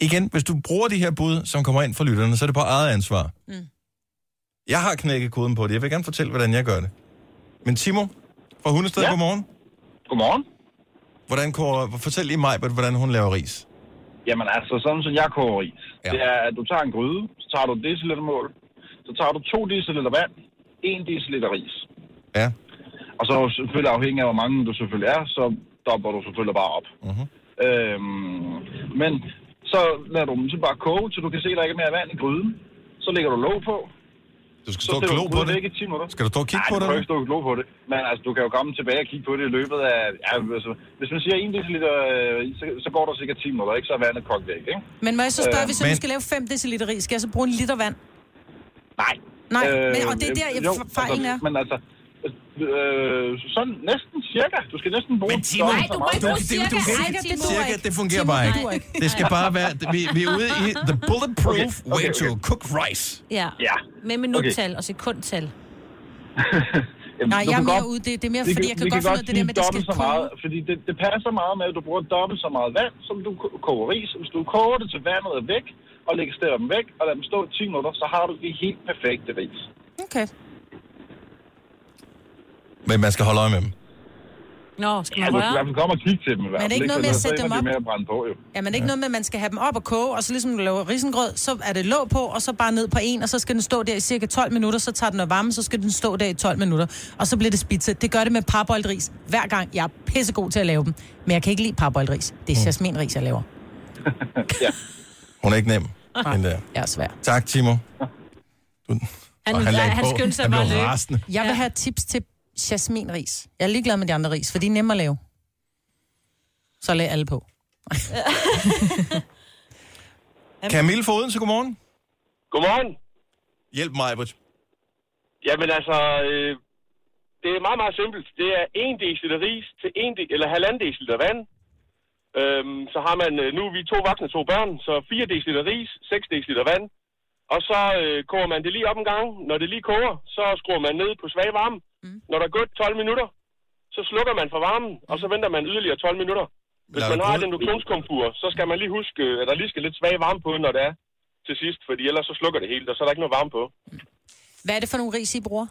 igen, hvis du bruger de her bud, som kommer ind fra lytterne, så er det på eget ansvar. Mm. Jeg har knækket koden på det. Jeg vil gerne fortælle, hvordan jeg gør det. Men Timo fra Hundested, ja. Godmorgen. Godmorgen. Hvordan fortæl lige mig, hvordan hun laver ris. Jamen altså, sådan som jeg koger ris, Ja. det er, at du tager en gryde, så tager du et decilitermål, så tager du 2 deciliter vand, 1 deciliter ris. Ja. Og så selvfølgelig afhængig af, hvor mange du selvfølgelig er, så dopper du selvfølgelig bare op. Mhm. Øhm, men så lader du dem så bare koge, så du kan se, at der ikke er mere vand i gryden. Så lægger du låg på. Du skal Så stå og glo du på det det. væk i 10 minutter. Skal du stå og kigge Nej, på du det? kan jo ikke stå og glo på det. Men altså, du kan jo komme tilbage og kigge på det i løbet af... Ja, altså, hvis man siger 1 deciliter, øh, så, så går der cirka 10 minutter, ikke? Så er vandet kogt væk, ikke? Men må jeg så spørge, Øh, hvis men- skal lave 5 deciliter ris, skal jeg så bruge en liter vand? Nej. Nej, men, og det er der, jeg, jo, fejlen er. altså, Men altså, øh, sådan næsten cirka. Du skal næsten bruge... Men Timo, så du- meget du- vand. du- du- du- Cirka, det duer Cirka, ikke. det fungerer Timo, bare det ikke. ikke. Det skal bare være... Vi, vi er ude i the bulletproof Okay, way okay, to okay. cook rice. Ja. Ja. Med minuttal og sekundtal. Jamen, Nej, jeg er kan mere godt- ude. Det, det er mere, vi fordi jeg kan vi godt finde ud af det der med, at det skal dobbelt så meget, fordi det, det passer meget med, at du bruger dobbelt så meget vand, som du ko- koger ris. Hvis du koger det til vandet er væk, og lægger dem væk, og lader dem stå i 10 minutter, så har du det helt perfekte ris. Okay. Men man skal holde øje med dem. Nå, skal Ja, man hvert røre? fald komme og kigge til dem i hvert Men er det fald. ikke noget med at sætte dem de op? med at brænde på, jo. Ja, men det er ikke noget med, at man skal have dem op og koge, og så ligesom du laver risengrød, så er det låg på, og så bare ned på en, og så skal den stå der i cirka 12 minutter, så tager den og varme, så skal den stå der i 12 minutter, og så bliver det spidse. Det gør det med parboiled hver gang. Jeg er pissegod til at lave dem, men jeg kan ikke lide parboiled Det er jasminris, jeg laver. Hun er ikke nem. Den der. Jeg er svær. Tak, Timo. Du, Han, han, han skyndte sig Han bare rasende. Jeg vil Ja. have tips til jasminris. Jeg er ligeglad med de andre ris, for de er nemme at lave. Så lag alle på. Camille Foden, så godmorgen. Godmorgen. Hjælp mig, Britt. Jamen altså, øh, det er meget, meget simpelt. Det er 1 dl ris til 1 de, eller halvanden deciliter vand. Øhm, så har man, øh, nu er vi to voksne, to børn, så 4 dl ris, 6 dl vand. Og så øh, koger man det lige op en gang. Når det lige koger, så skruer man ned på svag varme. Mm. Når der er gået 12 minutter, så slukker man for varmen, og så venter man yderligere 12 minutter. Hvis Lader man du har et induktionskomfur, så skal man lige huske, at der lige skal lidt svag varme på, når det er til sidst, fordi ellers så slukker det helt, og så er der ikke noget varme på. Hvad er det for nogle ris, I bruger?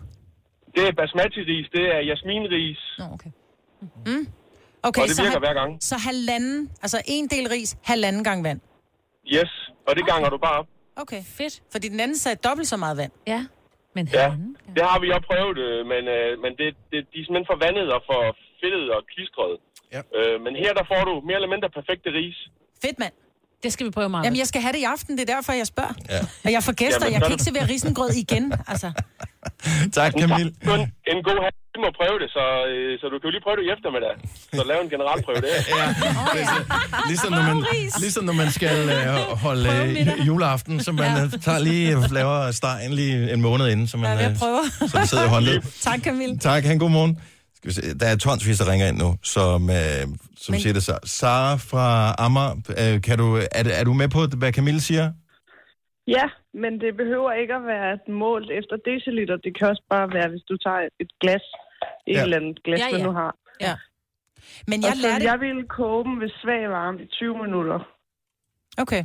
Det er basmati-ris, det er jasminris, Nå, okay. Mm. Okay, og det så, virker hal- hver gang. så halvanden, altså en del ris, halvanden gang vand. Yes, og det ganger du bare op. Okay. Fedt. Fordi den anden sagde dobbelt så meget vand. Ja. Men Ja, han... det har vi også prøvet, øh, men, øh, men det, det, de er simpelthen for vandet og for fedtet og klistret. Ja. Øh, men her der får du mere eller mindre perfekte ris. Fedt, mand. Det skal vi prøve meget. Jamen, jeg skal have det i aften, det er derfor, jeg spørger. Ja. Og jeg får gæster, Jamen, jeg så kan er ikke servere risengrød igen, altså. Tak, Camille. Kun en god halv time at prøve det, så, øh, så du kan jo lige prøve det i eftermiddag. Så lave en generalprøve der. Ja, ligesom, når man, ligesom når man skal øh, holde øh, juleaften, så man ja. tager lige laver stegen lige en måned inden, så man, Jeg er ved øh, at prøve. så det sidder i håndled. tak, Camille. Tak, han god morgen. Skal vi se. Der er tonsvis, der ringer ind nu, som, øh, som Men- siger det så. Sara fra Amager, øh, kan du, er, er du med på, hvad Camille siger? Ja, men det behøver ikke at være målt efter deciliter. Det kan også bare være, hvis du tager et glas, et Ja. eller andet glas, Ja, ja, man nu har. Ja. Men Jeg jeg og så lærte... jeg ville koge dem ved svag varme i 20 minutter. Okay.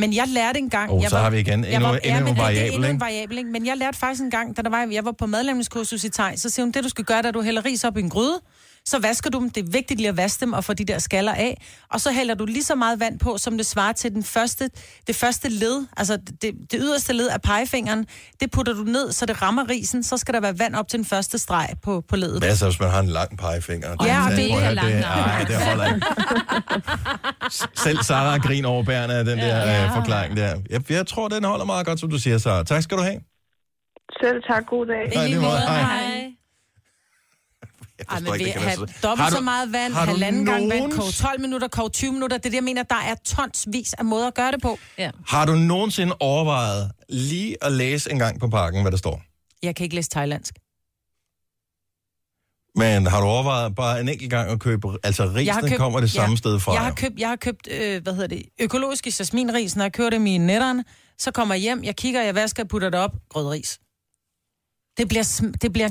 Men jeg lærte engang... Åh, jeg så har vi igen endnu- endnu en men, det er variabel, endnu en variabel, ikke? Men jeg lærte faktisk en gang, da der var, jeg var på madlavningskursus i Thai, så siger hun, det du skal gøre, da du hælder ris op i en gryde, så vasker du dem. Det er vigtigt lige at vaske dem og få de der skaller af. Og så hælder du lige så meget vand på, som det svarer til den første, det første led, altså det, det yderste led af pegefingeren. Det putter du ned, så det rammer risen. Så skal der være vand op til den første streg på, på ledet. Hvad så, hvis man har en lang pegefinger? Ja, og det er Prøv at høre, lang det, navn. ej, det holder ikke. Selv Sara griner over bærene af den der Ja. øh, forklaring der. Jeg, jeg tror, den holder meget godt, som du siger, Sara. Tak skal du have. Selv tak, god dag. Nej, lige måde. Hej. Hej. Jeg Ej, forstår men vi ikke, det kan have være så- dobbelt Har så du- meget vand, har halvanden gang vand, nogen- koge 12 minutter, koge 20 minutter. Det er det, jeg mener, der er tonsvis af måder at gøre det på. Ja. Har du nogensinde overvejet lige at læse en gang på pakken, hvad der står? Jeg kan ikke læse thailandsk. Men har du overvejet bare en enkelt gang at købe... Altså, risen købt, kommer det samme sted fra. Jeg har købt, jeg har købt øh, hvad hedder det, økologiske jasminris, når jeg kører dem i netterne. Så kommer jeg hjem, jeg kigger, jeg vasker, jeg putter det op, grødris. Det bliver, sm- det bliver,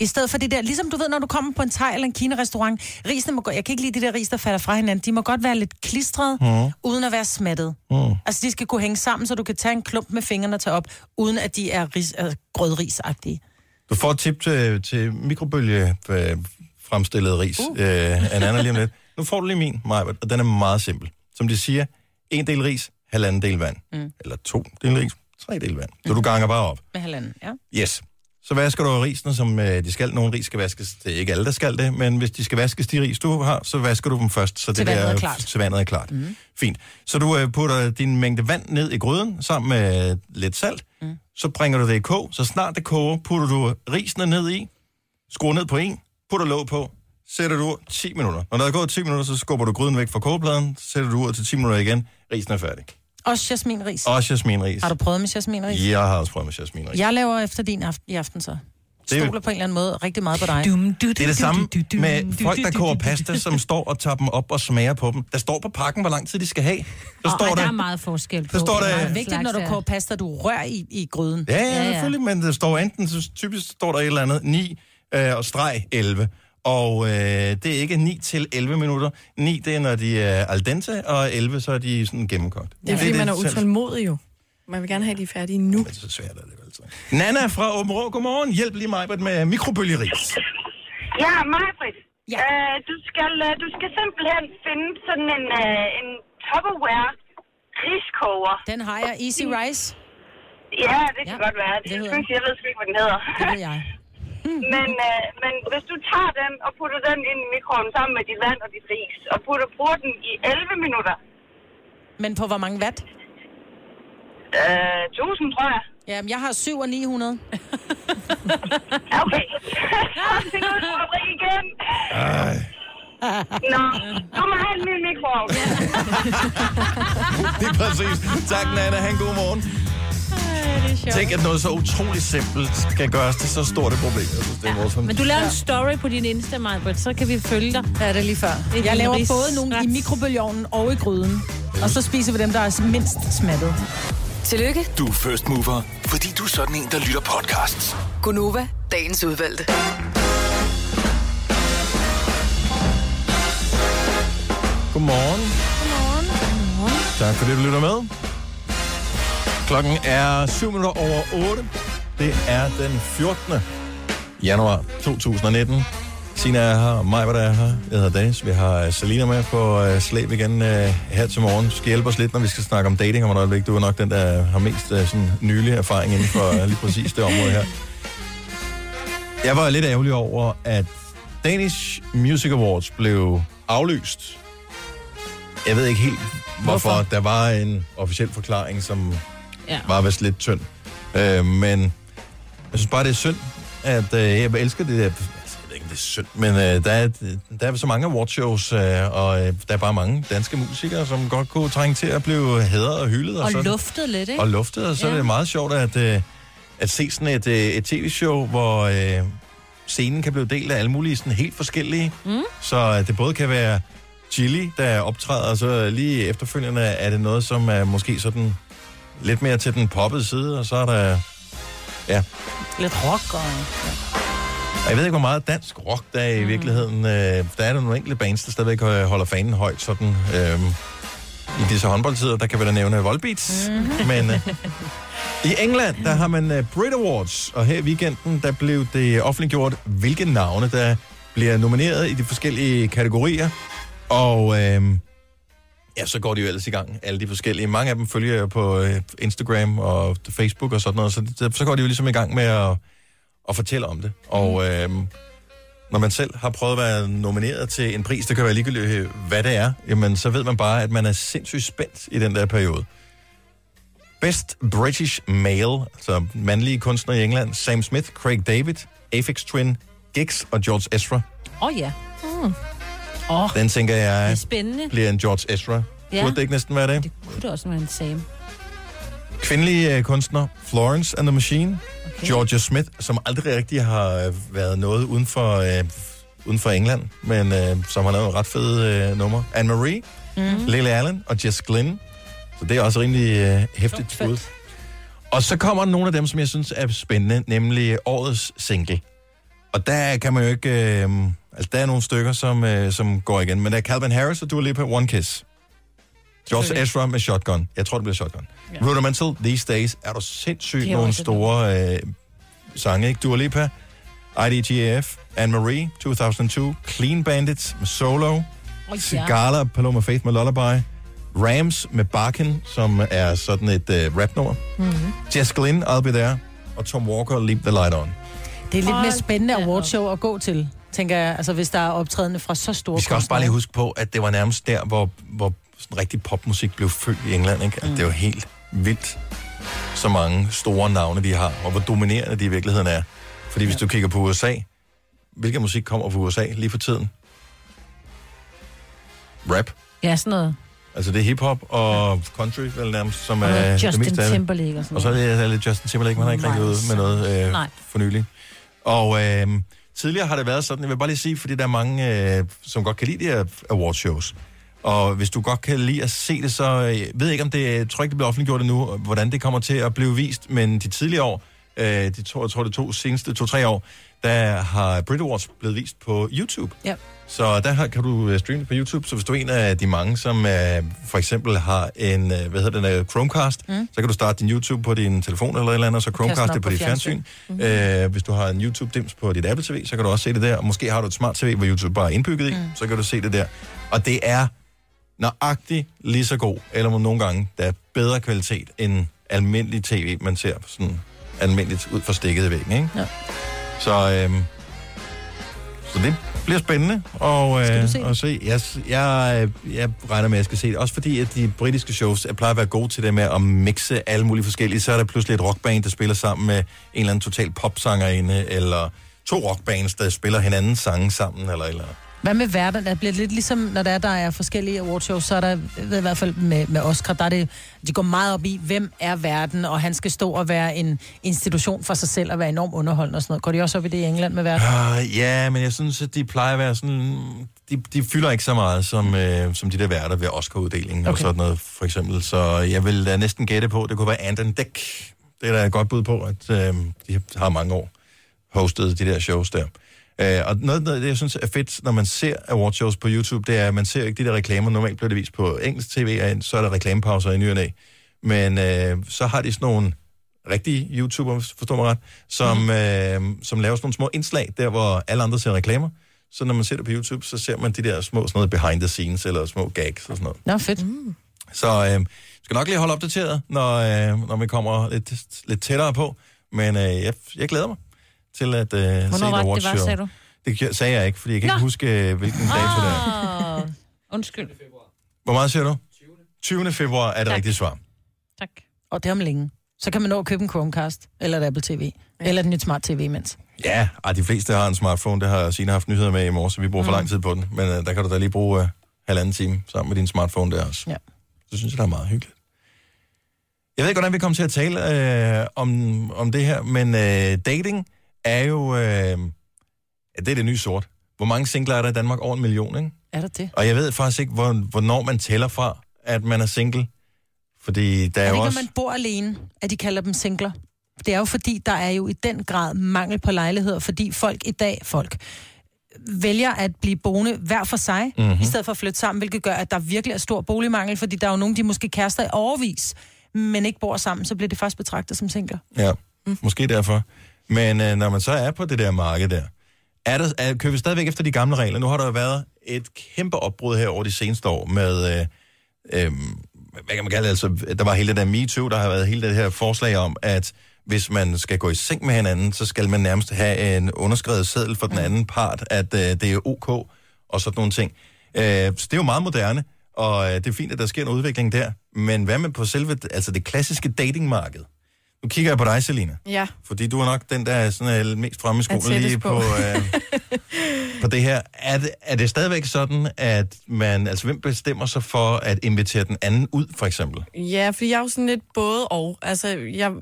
i stedet for det der, ligesom du ved, når du kommer på en thai eller en kina-restaurant, risene må gå, jeg kan ikke lide de der ris, der falder fra hinanden, de må godt være lidt klistrede, mm. uden at være smattet. Mm. Altså, de skal kunne hænge sammen, så du kan tage en klump med fingrene og tage op, uden at de er ris, øh, grødrisagtige. Du får et tip til, til mikrobølge fremstillet ris uh. øh, en anden lige om lidt. Nu får du lige min, Majbert, og den er meget simpel. Som de siger, en del ris, halvanden del vand. Mm. Eller to del ris, tre del vand. Så du ganger bare op. Med halvanden, ja. Yes. Så vasker du risene, som øh, de skal. Nogle ris skal vaskes, det er ikke alle, der skal det, men hvis de skal vaskes, de ris, du har, så vasker du dem først, så Til det vandet er klart. til vandet er klart. Mm. Fint. Så du øh, putter din mængde vand ned i gryden, sammen med lidt salt, mm. så bringer du det i kog, så snart det koger, putter du risene ned i, skruer ned på en, putter låg på, sætter du ud 10 minutter. Når der er gået 10 minutter, så skubber du gryden væk fra kogepladen, sætter du ud til 10 minutter igen, risen er færdig. Også jasminris. Også jasminris. Har du prøvet med jasminris? Jeg har også prøvet med jasminris. Jeg laver efter din aften, i aften så. Det er- Stoler på en eller anden måde rigtig meget på dig. Det er det samme med folk, der koger pasta, som står og tager dem op og smager på dem. Der står på pakken, hvor lang tid de skal have. Der Og, står ej, der er der... meget forskel på. Der står der- Det Det er er vigtigt, når du koger pasta, du rører i, i gryden. Ja, ja, ja, selvfølgelig, men der står enten, så typisk står der et eller andet, 9 øh, og streg 11. Og øh, det er ikke 9 til 11 minutter. 9, det er, når de er al dente, og 11, så er de sådan gennemkogt. Det er fordi, man er utålmodig jo. Man vil gerne have, de er færdige nu. Det er så svært, er det altså. Nana fra Åben Rå, godmorgen. Hjælp lige mig med mikrobølgeris. Ja, Majbrit. Ja. Øh, du, skal, øh, du skal simpelthen finde sådan en, øh, en Tupperware riskoger. Den har jeg. Easy Rice. Ja, det kan ja. godt være. Det, det synes, jeg ved sgu ikke, hvad den hedder. Det ved jeg. Men, øh, men hvis du tager den og putter den ind i mikroovnen sammen med dit vand og dit ris, og putter, bruger den i 11 minutter, Men på hvor mange watt? øh, 1000 tror jeg. Jamen, jeg har 7 og 900. Okay. Så er det ud for at igen. Ej. Nå, du må have en ny mikroovn. Det er præcis. Tak, Nana. Han god morgen. Tænk, at noget så utroligt simpelt skal gøres til så stort et problem. Jeg synes, det er morsomt. Men du laver en story på din Insta, Majbert, så kan vi følge dig. Ja, det er lige før. En Jeg laver ris- både nogle i mikrobølgeovnen og i gryden. Og så spiser vi dem, der er mindst smattet. Tillykke, Du er first mover, fordi du er sådan en, der lytter podcasts. Gunova, dagens udvalgte. Godmorgen. Godmorgen. Tak for det, du lytter med. Klokken er 7 minutter over 8. Det er den 14. januar 2019. Sina er her, mig, hvad der er her. Jeg hedder Dennis. Vi har øh, Selina med på uh, slæb igen uh, her til morgen. Du skal hjælpe os lidt, når vi skal snakke om dating om et øjeblik. Du er nok den, der har mest uh, sådan, nylig erfaring inden for uh, lige præcis det område her. Jeg var lidt ærgerlig over, at Danish Music Awards blev aflyst. Jeg ved ikke helt, hvorfor. Hvorfor? Der var en officiel forklaring, som Ja. var vist lidt tynd. Øh, men jeg synes bare, det er synd, at øh, jeg elsker det der... altså, ved ikke, det er synd, men øh, der, er, der er så mange awardshows, øh, og øh, der er bare mange danske musikere, som godt kunne trænge til at blive hædret og hyldet. Og, Og sådan. luftet lidt, ikke? Og luftet, og så ja. er det meget sjovt at, øh, at se sådan et, øh, et tv-show, hvor øh, scenen kan blive delt af alle mulige sådan helt forskellige. Mm. Så øh, det både kan være Chili, der optræder, og så lige efterfølgende er det noget, som er måske sådan lidt mere til den poppede side, og så er der... Ja, Lidt rock og... og jeg ved ikke, hvor meget dansk rock der er i virkeligheden. Øh, der er der nogle enkelte bands, der stadigvæk øh, holder fanen højt sådan... Øh, i disse håndboldtider, der kan vi da nævne Volbeats, mm-hmm. men øh, i England, der har man uh, Brit Awards, og her i weekenden, der blev det offentliggjort, hvilke navne, der bliver nomineret i de forskellige kategorier. Og øh, ja, så går de jo ellers i gang, alle de forskellige. Mange af dem følger jeg på øh, Instagram og Facebook og sådan noget, så, det, så går de jo ligesom i gang med at, at fortælle om det. Og øh, når man selv har prøvet at være nomineret til en pris, det kan være ligegyldigt, øh, hvad det er, jamen så ved man bare, at man er sindssygt spændt i den der periode. Best British Male, altså mandlige kunstnere i England, Sam Smith, Craig David, Aphex Twin, Giggs og George Ezra. Åh oh, ja. Mm. Oh, Den tænker det er jeg spændende. bliver en George Ezra. Ja. Burde det ikke næsten være det? Det kunne det også være en Sam. Kvindelige øh, kunstner, Florence and the Machine, Okay. Georgia Smith, som aldrig rigtig har øh, været noget uden for, øh, uden for England, men øh, som har lavet ret fede øh, numre. Anne-Marie, mm. Lily Allen og Jess Glynn. Så det er også rimelig øh, hæftigt bud. Og så kommer nogle af dem, som jeg synes er spændende, nemlig årets single. Og der kan man jo ikke... Øh, altså, der er nogle stykker, som, øh, som går igen. Men der er Calvin Harris og Dua Lipa, One Kiss. George Ezra med Shotgun. Jeg tror, det bliver Shotgun. Ja. Rudimental, These Days, er du sindssygt er nogle store øh, sange, ikke? Dua Lipa, IDGAF, Anne-Marie, 2002, Clean Bandits med Solo, Oh, ja. Sigala, Paloma Faith med Lullaby, Rams med Barkin, som er sådan et øh, rapnummer, Mm-hmm. Jess Glynn, I'll Be There, og Tom Walker, Leave the Light On. Det er lidt mere spændende awardshow at gå til, tænker jeg. Altså, hvis der er optrædende fra så store Vi skal også bare lige huske på, at det var nærmest der, hvor, hvor sådan rigtig popmusik blev født i England. Ikke? At det var helt vildt, så mange store navne de har, og hvor dominerende de i virkeligheden er. Fordi hvis du kigger på USA, hvilken musik kommer fra USA lige for tiden? Rap. Ja, sådan noget. Altså det er hiphop og country, vel nærmest, som Og er noget det Justin meste af det. Timberlake og sådan Og så er noget. det lidt Justin Timberlake, man har ikke rigtig ud med noget øh, Nej. for nylig. Og øh, tidligere har det været sådan, jeg vil bare lige sige, fordi der er mange, øh, som godt kan lide de her awardshows. Og hvis du godt kan lide at se det, så øh, jeg ikke, om det, jeg tror ikke, det bliver offentliggjort endnu, hvordan det kommer til at blive vist, men de tidligere år, øh, de to, jeg tror det to seneste to-tre år, der har Brit Awards blevet vist på YouTube. Ja. Så der har, kan du øh, streame på YouTube, så hvis du er en af de mange, som øh, for eksempel har en, øh, hvad hedder den, øh, Chromecast, mm. så kan du starte din YouTube på din telefon eller et eller andet, og så Chromecast det på på dit fjernsyn. fjernsyn. Mm. Øh, hvis du har en YouTube-dims på dit Apple TV, så kan du også se det der. Og måske har du et smart TV, hvor YouTube bare er indbygget i, mm. så kan du se det der. Og det er nøjagtigt lige så god, eller nogle gange, der er bedre kvalitet end almindelig tv, man ser sådan almindeligt ud for stikket i væggen, ikke? Ja. Så, øhm, så det bliver spændende og, øh, se at se. Jeg, jeg, jeg regner med, at jeg skal se det. Også fordi, at de britiske shows jeg plejer at være gode til det med at mixe alle mulige forskellige. Så er der pludselig et rockband, der spiller sammen med en eller anden total popsangerinde, eller to rockbands, der spiller hinandens sange sammen, eller eller Hvad med verden? Det bliver lidt ligesom, når der er, der er forskellige awardshows, så er der, ved i hvert fald med, med Oscar, der er det, de går meget op i, hvem er verden, og han skal stå og være en institution for sig selv, og være enormt underholdende og sådan noget. Går de også op i det i England med verden? Uh, ja, men jeg synes, at de plejer at være sådan... De, de fylder ikke så meget som, øh, som de der værter ved Oscar-uddelingen okay. og sådan noget, for eksempel. Så jeg vil da næsten gætte på, det kunne være Anton Dæk. Det er da et godt bud på, at øh, de har mange år hostet de der shows der. Øh, og noget af det, jeg synes er fedt, når man ser awardshows på YouTube, det er, at man ser ikke de der reklamer. Normalt bliver det vist på engelsk tv, og så er der reklamepauser i ny og næ. Men øh, så har de sådan nogle rigtige YouTubere, forstår mig ret, som, mm. øh, som laver sådan nogle små indslag, der hvor alle andre ser reklamer. Så når man ser det på YouTube, så ser man de der små sådan noget behind the scenes, eller små gags og sådan noget. Nå, fedt. Mm. Så øh, skal nok lige holde opdateret, når, øh, når vi kommer lidt, lidt tættere på. Men øh, jeg, jeg glæder mig til at øh, se Hvornår et var det, det var, sagde du? Det kan- sagde jeg ikke, fordi jeg kan Nå. ikke huske, øh, hvilken dato det er. Ah, undskyld. Hvor meget siger du? 20. februar er det Tak. rigtige svar. Tak. Og det om længe. Så kan man nå at købe en Chromecast, eller et Apple TV, ja. eller et nyt smart TV imens. Ja, ej, de fleste har en smartphone. Det har Signe haft nyheder med i morges, så vi bruger mm. for Mm. lang tid på den. Men øh, der kan du da lige bruge øh, halvanden time sammen med din smartphone der også. Ja. Så synes jeg, det er meget hyggeligt. Jeg ved ikke, hvordan vi kommer til at tale øh, om, om det her, men øh, dating er jo... Øh, det er det nye sort. Hvor mange singler er der i Danmark? Over en million, ikke? Er det det? Og jeg ved faktisk ikke, hvor, hvornår man tæller fra, at man er single. Fordi der er, Er det jo ikke, også... når man bor alene, at de kalder dem singler? Det er jo fordi, der er jo i den grad mangel på lejligheder, fordi folk i dag, folk vælger at blive boende hver for sig, Mhm. mm-hmm. i stedet for at flytte sammen, hvilket gør, at der virkelig er stor boligmangel, fordi der er jo nogen, de måske kærester i overvis, men ikke bor sammen, så bliver det først betragtet som singler. Ja, måske derfor. Men øh, når man så er på det der marked der, er der, er, kører vi stadigvæk efter de gamle regler? Nu har der jo været et kæmpe opbrud her over de seneste år med, øh, øh, hvad kan man kalde det, altså, der var hele det der MeToo, der har været hele det her forslag om, at hvis man skal gå i seng med hinanden, så skal man nærmest have en underskrevet seddel for den anden part, at øh, det er ok, og sådan nogle ting. Øh, så det er jo meget moderne, og øh, det er fint, at der sker en udvikling der. Men hvad med på selve, altså det klassiske datingmarked? Nu kigger jeg på dig, Selina. Ja. Fordi du er nok den, der er sådan, uh, mest fremme i Er skolen lige på, på. uh, på det her. Er det, er det stadigvæk sådan, at man... Altså, hvem bestemmer sig for at invitere den anden ud, for eksempel? Ja, fordi jeg er jo sådan lidt både og. Altså, jeg,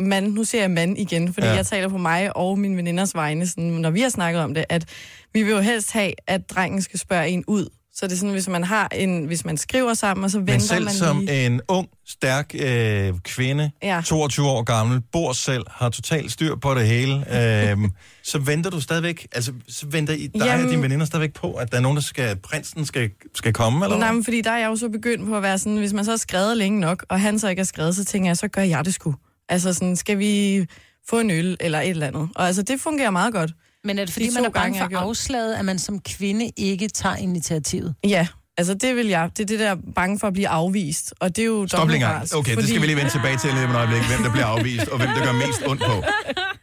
mand, nu ser jeg mand igen, fordi ja. jeg taler på mig og mine veninders vegne, sådan, når vi har snakket om det, at vi vil jo helst have, at drengen skal spørge en ud. Så det er sådan, hvis man har en, hvis man skriver sammen, og så venter Men selv man som lige. en ung, stærk øh, kvinde, Ja. 22 år gammel, bor selv, har totalt styr på det hele, øh, så venter du stadigvæk... Altså, så venter I, dig Jamen, og dine veninder stadigvæk på, at der er nogen, der skal... Prinsen skal, skal komme, eller Nej, men fordi der er jeg jo så begyndt på at være sådan, hvis man så har skrevet længe nok, og han så ikke har skrevet, så tænker jeg, så gør jeg det sgu. Altså sådan, skal vi få en øl eller et eller andet? Og altså, det fungerer meget godt. Men er det fordi, De man er bange for afslaget, at man som kvinde ikke tager initiativet? Ja, Altså, det vil jeg. Det er det der bange for at blive afvist. Og det er jo Stop lige Okay, det skal vi lige vende tilbage til lige om et øjeblik, hvem der bliver afvist, og hvem der gør mest ondt på.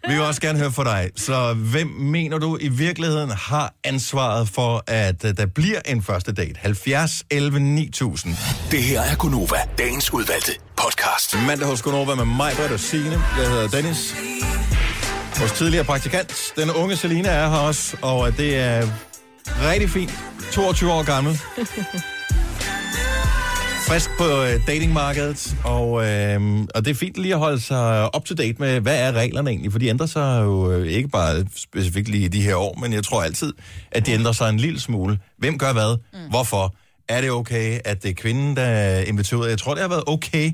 Vi vil også gerne høre fra dig. Så hvem mener du i virkeligheden har ansvaret for, at øh, der bliver en første date? 70 11 9000. Det her er Gunova, dagens udvalgte podcast. Mandag hos Gunova med mig, Britt og Signe. Jeg hedder Dennis. Vores tidligere praktikant, den unge Selina, er her også, og det er rigtig fint. 22 år gammel. Frisk på øh, datingmarkedet, og, øh, og det er fint lige at holde sig up to date med, hvad er reglerne egentlig, for de ændrer sig jo øh, ikke bare specifikt lige i de her år, men jeg tror altid, at de ændrer sig en lille smule. Hvem gør hvad? Mm. Hvorfor? Er det okay, at det er kvinden, der inviterer ud? Jeg tror, det har været okay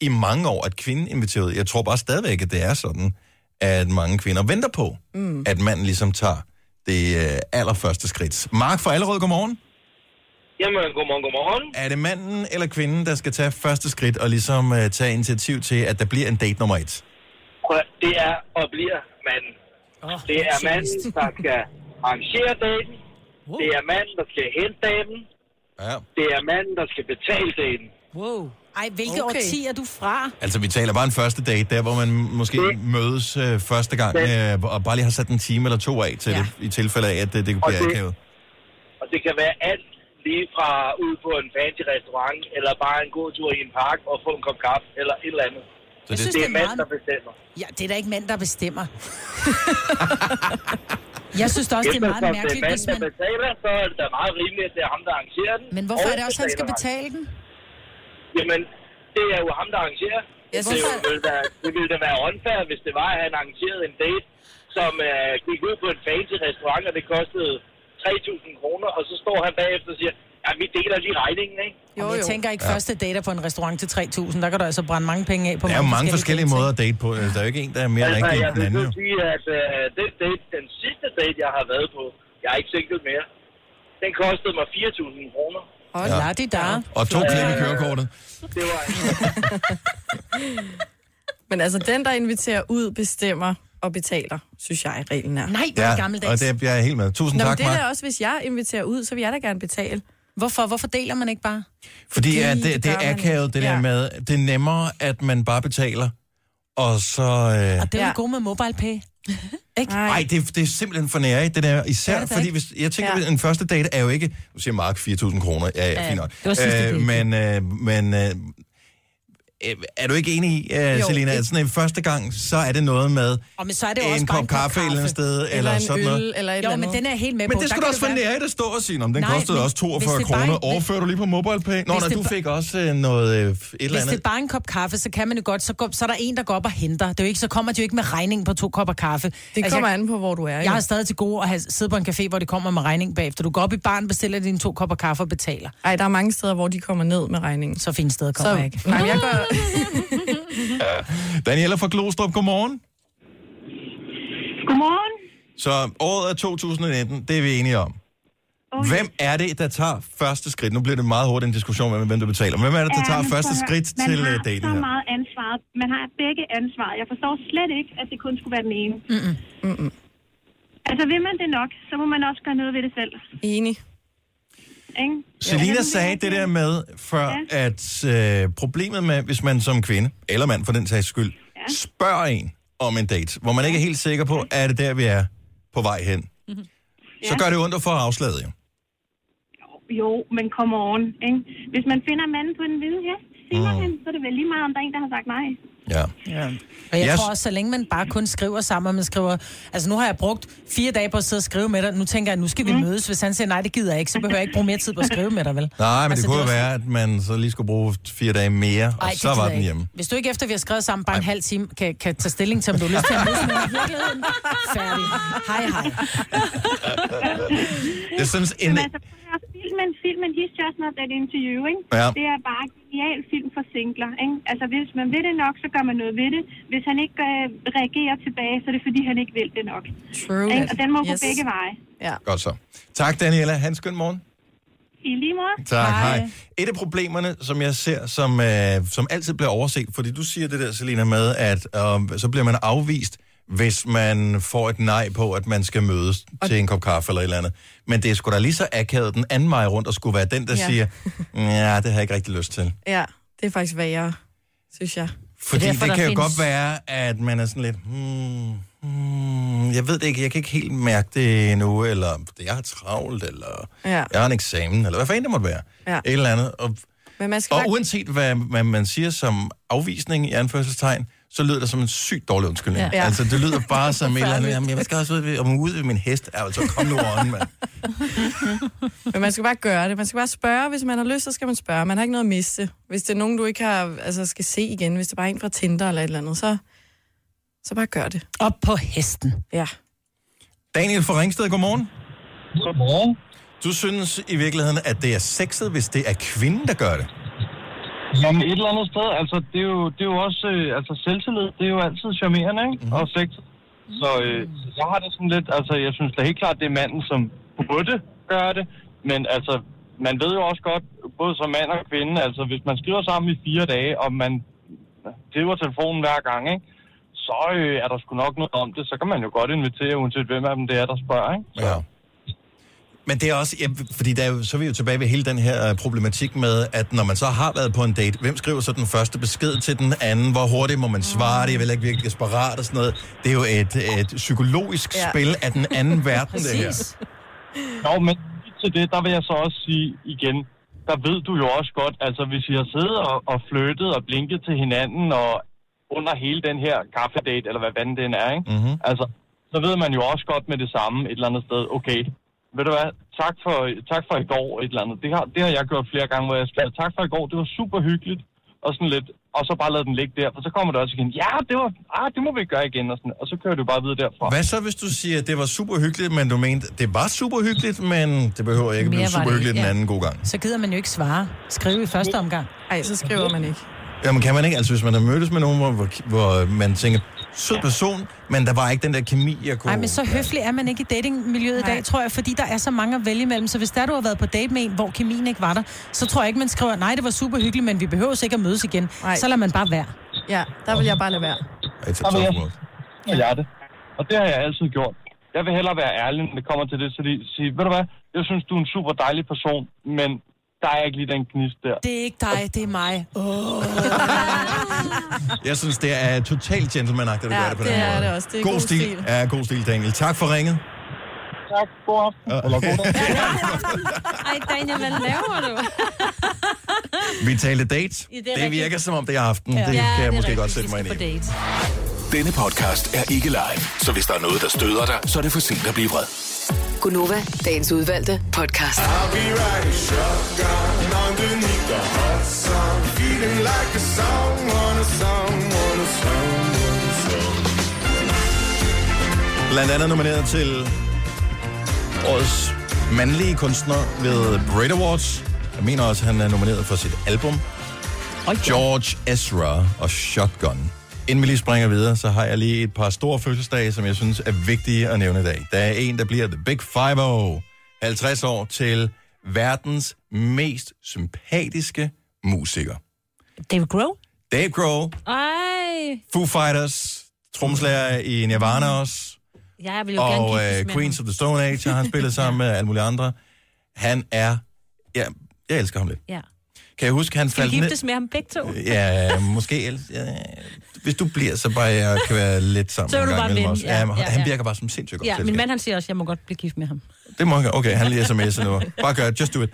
i mange år, at kvinden inviterer ud. Jeg tror bare stadigvæk, at det er sådan, at mange kvinder venter på, mm. at manden ligesom tager det øh, allerførste skridt. Mark fra Allerød, godmorgen. Jamen, godmorgen, godmorgen. Er det manden eller kvinden, der skal tage første skridt og ligesom uh, tage initiativ til, at der bliver en date nummer et? Prøv, det er og bliver manden. Oh, det er manden, der skal arrangere daten. Det er manden, der skal hente daten. Ja. Det er manden, der skal betale daten. Wow. Ej, hvilke Okay. årti er du fra? Altså, vi taler bare en første date, der hvor man måske mødes øh, første gang, øh, og bare lige har sat en time eller to af til ja. det, i tilfælde af, at det, det bliver det- akavet. Og det kan være alt lige fra ud på en fancy restaurant, eller bare en god tur i en park og få en kop kaffe, eller et eller andet. Så det- det, synes, det det er er meget- der bestemmer. Ja, det er da ikke mænd, der bestemmer. Jeg synes da også, det er meget mærkeligt, det er hvis manden, man... der betaler, så er det da meget rimeligt, at det er ham, der arrangerer den. Men hvorfor er det også, at han skal betale den? Jamen, det er jo ham, der arrangerer. Ja, det, hvorfor- ville da, det ville da være unfair, hvis det var, at han arrangerede en date, som uh, gik ud på en fancy restaurant, og det kostede 3.000 kroner, og så står han bagefter og siger, ja, vi deler lige regningen, ikke? Jo, jeg tænker ikke Ja. første dater på en restaurant til 3.000. Der kan du altså brænde mange penge af på Der er jo mange forskellige måder at date på. Altså, Der er jo ikke en, der er mere altså, rigtig jeg end den vil anden. så Jo. sige, at uh, den, date, den sidste date, jeg har været på, jeg er ikke single mere, den kostede mig 4.000 kroner. Hold ja. det der. Og to klip i kørekortet. Det var Men altså, den, der inviterer ud, bestemmer og betaler, synes jeg, reglen er. Nej, Ja, og det er jeg er helt med. Tusind Nå, men tak, det er Mark. da også, hvis jeg inviterer ud, så vil jeg da gerne betale. Hvorfor? Hvorfor deler man ikke bare? Fordi at det, gør det er akavet, det der Ja. med, det er nemmere, at man bare betaler, og så... Øh, Og det er jo god med mobile pay. Ikke? Nej, det, er- det er simpelthen for nære, det der. Især det da fordi, hvis, jeg tænker, Ja. en første date er jo ikke... Nu siger Mark 4.000 kroner. Ja, ja, Ja, fint nok. det var sidste date. men, øh, men øh, øh, er du ikke enig i, uh, Jo, Selina, det- at sådan en første gang, så er det noget med Og men så er det en også kop kaffe et eller andet sted, eller, en sådan øl, noget? eller et jo, eller men andet. den er helt med Men på. det Der skulle da også være- nære, der står og sige, om den Nej, kostede men også 42 hvis det bare- kroner. Overfører du lige på MobilePay? Nå, Hvis nej, det du fik også øh, noget øh, et eller Hvis det er andet. bare en kop kaffe, så kan man jo godt, så, går, så er der en, der går op og henter. Det er jo ikke, så kommer de jo ikke med regning på to kopper kaffe. Det kommer jeg, an på, hvor du er. Jeg har stadig til gode at have, sidde på en café, hvor de kommer med regning bagefter. Du går op i baren, bestiller dine to kopper kaffe og betaler. Ej, der er mange steder, hvor de kommer ned med regningen. Så fine steder kommer så, jeg ikke. Nej, jeg gør... Daniela fra Glostrup, godmorgen. Godmorgen. Så året er 2019, det er vi enige om. Okay. Hvem er det, der tager første skridt? Nu bliver det meget hurtigt en diskussion med, hvem der betaler. Hvem er det, der Ja, tager men første skridt man til har øh, daten så her? meget ansvar. Man har begge ansvar. Jeg forstår slet ikke, at det kun skulle være den ene. Mm-mm. Mm-mm. Altså, vil man det nok, så må man også gøre noget ved det selv. Enig. Ikke? Selina Ja. sagde det der med før, at øh, problemet med, hvis man som kvinde, eller mand for den sags skyld, spørger en om en date, hvor man ikke er helt sikker på, er det der, vi er på vej hen, så gør det ondt at få afslaget, jo. Jo, men come on. Ikke? Hvis man finder manden på den hvide hest, siger Mm. han, så er det vel lige meget, om der er en, der har sagt nej. Ja. Ja. Og jeg Yes. tror også, så længe man bare kun skriver sammen, og man skriver... Altså, nu har jeg brugt fire dage på at sidde og skrive med dig. Nu tænker jeg, nu skal vi Mm. mødes. Hvis han siger, nej, det gider jeg ikke, så behøver jeg ikke bruge mere tid på at skrive med dig, vel? Nej, men Altså, det kunne var- være, at man så lige skulle bruge fire dage mere, og Ej, det så var den hjemme. Hvis du ikke efter, vi har skrevet sammen bare en halv time, kan, kan tage stilling til, om du har lyst til at mødes med mig i virkeligheden. Færdig. Hej, hej. Jeg synes, en, Filmen, filmen He's Just Not That Into You, ikke? Ja. det er bare en genial film for singler. Ikke? Altså, hvis man vil det nok, så gør man noget ved det. Hvis han ikke øh, reagerer tilbage, så er det fordi, han ikke vil det nok. True. Ikke? Og den må yes. Gå begge veje. Ja. Godt så. Tak, Daniela. Han skøn morgen. I lige måde. Tak, hej. Et af problemerne, som jeg ser, som, øh, som altid bliver overset, fordi du siger det der, Selina, med, at øh, så bliver man afvist, hvis man får et nej på, at man skal mødes og... til en kop kaffe eller et eller andet. Men det er sgu da lige så akavet den anden vej rundt, og skulle være den, der Ja. siger, ja, det har jeg ikke rigtig lyst til. Ja, det er faktisk værre, synes jeg. Fordi det, derfor, det kan jo findes- godt være, at man er sådan lidt, hmm, hmm, jeg ved det ikke, jeg kan ikke helt mærke det endnu, eller jeg har travlt, eller Ja. jeg har en eksamen, eller hvad fanden det måtte være. Ja. Et eller andet. Og, Men man skal og uanset hvad, hvad man siger som afvisning i anførselstegn, så lyder det som en sygt dårlig undskyldning. Ja. Altså, det lyder bare som et eller andet, jamen, jeg skal også ud ved, om ude ved min hest. Altså, kom nu on, mand. Men man skal bare gøre det. Man skal bare spørge. Hvis man har lyst, så skal man spørge. Man har ikke noget at miste. Hvis det er nogen, du ikke har, altså, skal se igen, hvis det bare er en fra Tinder eller et eller andet, så, så bare gør det. Op på hesten. Ja. Daniel fra Ringsted, godmorgen. Godmorgen. Du synes i virkeligheden, at det er sexet, hvis det er kvinden, der gør det? Jamen et eller andet sted, altså det er jo, det er jo også, øh, altså selvtillid, det er jo altid charmerende, ikke? Mm-hmm. Og sex. Så øh, så jeg har det sådan lidt, altså jeg synes da helt klart, det er manden, som burde gøre det. Men altså, man ved jo også godt, både som mand og kvinde, altså hvis man skriver sammen i fire dage, og man driver telefonen hver gang, ikke? Så øh, er der sgu nok noget om det. Så kan man jo godt invitere, uanset hvem af dem det er, der spørger, ikke? Ja. Men det er også, ja, fordi der er jo, så er vi jo tilbage ved hele den her øh, problematik med, at når man så har været på en date, hvem skriver så den første besked til den anden? Hvor hurtigt må man svare det? Jeg vil ikke virkelig desperat og sådan noget. Det er jo et, et psykologisk Ja. ja. spil af den anden verden, det her. Nå, men lige til det, der vil jeg så også sige igen, der ved du jo også godt, altså hvis I har siddet og, og flyttet og blinket til hinanden og under hele den her kaffedate, eller hvad fanden den er, ikke? Mm-hmm. Altså, så ved man jo også godt med det samme et eller andet sted, okay, ved du hvad, tak for, tak for i går, et eller andet. Det har, det har jeg gjort flere gange, hvor jeg skrev, tak for i går, det var super hyggeligt, og sådan lidt, og så bare lade den ligge der, for så kommer det også igen, ja, det var, ah, det må vi gøre igen, og, sådan, og så kører du bare videre derfra. Hvad så, hvis du siger, at det var super hyggeligt, men du mente, det var super hyggeligt, men det behøver ikke at Mere blive super det hyggeligt ikke, den ja. anden god gang? Så gider man jo ikke svare. Skrive i første omgang. Nej, så skriver man ikke. Jamen kan man ikke, altså hvis man har mødtes med nogen, hvor, hvor, hvor man tænker, sød person, men der var ikke den der kemi, jeg kunne... Nej, men så høflig er man ikke i datingmiljøet i dag, tror jeg, fordi der er så mange at vælge imellem. Så hvis der du har været på date med en, hvor kemien ikke var der, så tror jeg ikke, man skriver, nej, det var super hyggeligt, men vi behøver ikke at mødes igen. Nej. Så lader man bare være. Ja, der vil jeg bare lade være. It's vil jeg, og jeg det. Og det har jeg altid gjort. Jeg vil hellere være ærlig, når det kommer til det, så de sige, ved du hvad, jeg synes, du er en super dejlig person, men der er ikke lige den gnist der. Det er ikke dig, det er mig. Oh. Jeg synes, det er totalt gentlemanagtigt at Ja, gøre det på det den er måde. det også. Det er god, god stil. stil. Ja, god stil, Daniel. Tak for ringet. Tak, god aften. Ja. Eller god dag. Ej, Daniel, hvad laver du? Vi talte date. Ja, det er det, det virker som om, det er aften. Ja. Det Ja, kan det jeg er måske rigtigt. godt sætte mig ind i. date. Denne podcast er ikke live, så hvis der er noget, der støder dig, så er det for sent at blive vred. Gunova, dagens udvalgte podcast. I'll be riding shotgun underneath the hot sun, feeling like a song on a song on a song on a song. Blandt andet nomineret til årets mandlige kunstner ved Brit Awards. Jeg mener også, at han er nomineret for sit album. George Ezra og Shotgun. Inden vi lige springer videre, så har jeg lige et par store fødselsdage, som jeg synes er vigtige at nævne i dag. Der er en, der bliver The Big Five 50 år til verdens mest sympatiske musiker. David Grohl? Dave Grohl, Ej. Foo Fighters, tromslærer i Nirvana også, Ja, jeg vil jo gerne og uh, med Queens ham. of the Stone Age har han spillet sammen med alle mulige andre. Han er... Ja, jeg elsker ham lidt. Ja. Kan jeg huske, han Skal faldt giftes med ham begge to? Ja, måske. Ja, hvis du bliver, så bare jeg kan være lidt sammen Så en du bare også. ja, Ja, ja, han virker bare som sindssygt godt Ja, selskab. min mand han siger også, at jeg må godt blive gift med ham. Det må han. Okay, han lige sms'er nu. Bare gør det. Just do it.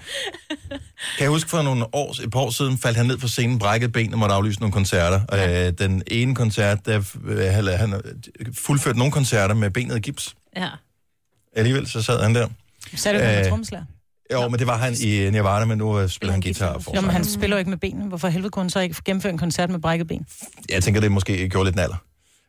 Kan jeg huske for nogle år, et par år siden, faldt han ned fra scenen, brækkede ben og måtte aflyse nogle koncerter. Ja. Øh, den ene koncert, der øh, han, han fuldførte nogle koncerter med benet i gips. Ja. Alligevel så sad han der. Så er det, Øh, er trommeslager. Jo, men det var han i Nirvana, men nu øh, spiller han guitar. For Jo, men han spiller jo ikke med benene. Hvorfor helvede kunne han så ikke gennemføre en koncert med brækket ben? Jeg tænker, det måske gjorde lidt naller.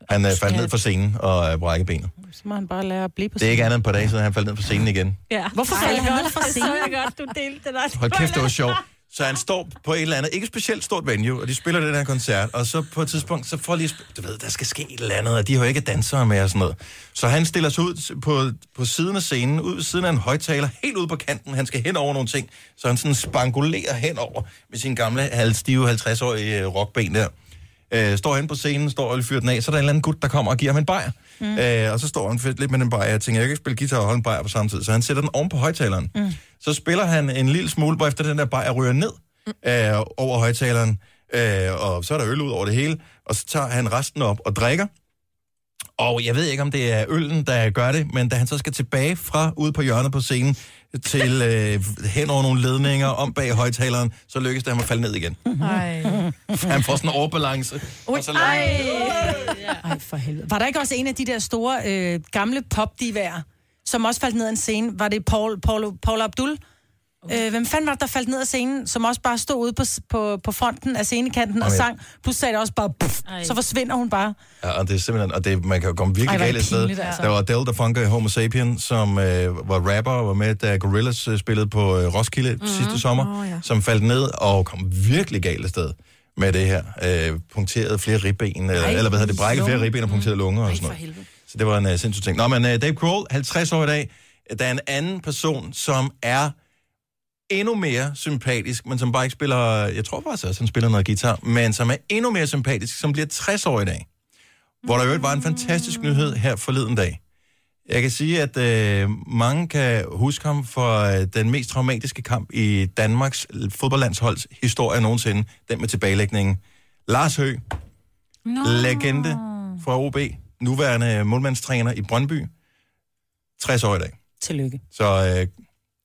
Han øh, faldt ned fra scenen og øh, brækkede benet. Så må han bare lære at blive på Det er ikke andet end på dage siden, han faldt ned fra scenen igen. Ja. Hvorfor Ej, falder han ned fra Det så scenen? jeg godt, du delte det der. Hold kæft, det var sjovt. Så han står på et eller andet, ikke specielt stort venue, og de spiller den her koncert, og så på et tidspunkt, så får lige, du ved, der skal ske et eller andet, og de har jo ikke dansere med og sådan noget. Så han stiller sig ud på, på siden af scenen, ud ved siden af en højtaler, helt ude på kanten, han skal hen over nogle ting, så han sådan spangulerer henover med sin gamle halvstive 50-årige øh, rockben der. Øh, står hen på scenen, står og fyrer den af, så er der en eller anden gut, der kommer og giver ham en bajer. Mm. Øh, og så står han fedt lidt med den bajer. Jeg tænker, jeg kan ikke spille guitar og holde en bajer på samme tid. Så han sætter den oven på højtaleren. Mm. Så spiller han en lille smule, hvor efter den der bajer ryger ned øh, over højtaleren. Øh, og så er der øl ud over det hele. Og så tager han resten op og drikker. Og jeg ved ikke, om det er øllen, der gør det, men da han så skal tilbage fra ude på hjørnet på scenen til øh, hen over nogle ledninger om bag højtaleren, så lykkes det ham at falde ned igen. Ej. Han får sådan en overbalance. Ui, og så ej. ej, for helvede. Var der ikke også en af de der store øh, gamle popdivaer, som også faldt ned af en scene? Var det Paul, Paul, Paul Abdul? Øh, hvem fanden var det, der faldt ned af scenen, som også bare stod ude på, på, på fronten af scenekanten og Jamen, sang? Plus sagde det også bare, puff, så forsvinder hun bare. Ja, og det er simpelthen, og det, man kan jo komme virkelig Ej, galt af sted. altså. Der var Adele, der funker i Homo Sapien, som øh, var rapper og var med, da Gorillaz øh, spillede på øh, Roskilde mm-hmm. sidste sommer, Åh, ja. som faldt ned og kom virkelig galt af sted med det her. Øh, punkterede flere ribben, eller, Ej, eller hvad hedder det, brækket flere ribben og punkterede lunger og sådan noget. Så det var en uh, sindssyg ting. Nå, men uh, Dave Grohl, 50 år i dag, der er en anden person, som er endnu mere sympatisk, men som bare ikke spiller, jeg tror faktisk også, han spiller noget guitar, men som er endnu mere sympatisk, som bliver 60 år i dag. Hvor der jo var en fantastisk nyhed her forleden dag. Jeg kan sige, at øh, mange kan huske ham for øh, den mest traumatiske kamp i Danmarks fodboldlandsholds historie nogensinde. Den med tilbagelægningen. Lars Høgh, Nå. legende fra OB, nuværende målmandstræner i Brøndby. 60 år i dag. Tillykke. Så øh,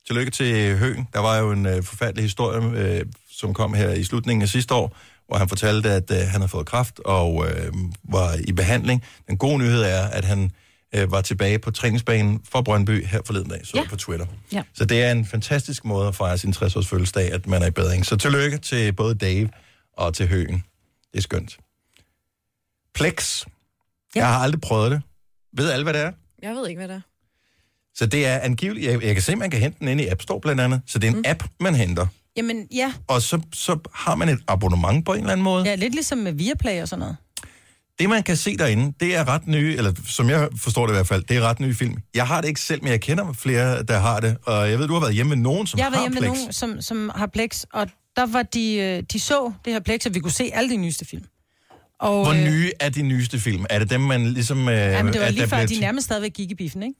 tillykke til Høgen. Der var jo en øh, forfærdelig historie, øh, som kom her i slutningen af sidste år, hvor han fortalte, at øh, han havde fået kræft og øh, var i behandling. Den gode nyhed er, at han øh, var tilbage på træningsbanen for Brøndby her forleden dag, så Ja. på Twitter. Ja. Så det er en fantastisk måde at fejre sin 60-års fødselsdag, at man er i bedring. Så tillykke til både Dave og til Høgen. Det er skønt. Plex. Ja. Jeg har aldrig prøvet det. Ved alle, hvad det er? Jeg ved ikke, hvad det er. Så det er angiveligt, jeg, jeg kan se, man kan hente den inde i App Store blandt andet. Så det er en mm. app, man henter. Jamen, ja. Og så, så har man et abonnement på en eller anden måde. ja, lidt ligesom med Viaplay og sådan noget. Det, man kan se derinde, det er ret nye, eller som jeg forstår det i hvert fald, det er ret nye film. Jeg har det ikke selv, men jeg kender flere, der har det. Og jeg ved, du har været hjemme med nogen, som jeg har været har hjemme med Plex. nogen, som, som har Plex, og der var de, øh, de så det her Plex, og vi kunne se alle de nyeste film. Og, Hvor øh, nye er de nyeste film? Er det dem, man ligesom... Øh, Jamen, det var at lige før, bliver de nærmest stadigvæk gik i biffen, ikke?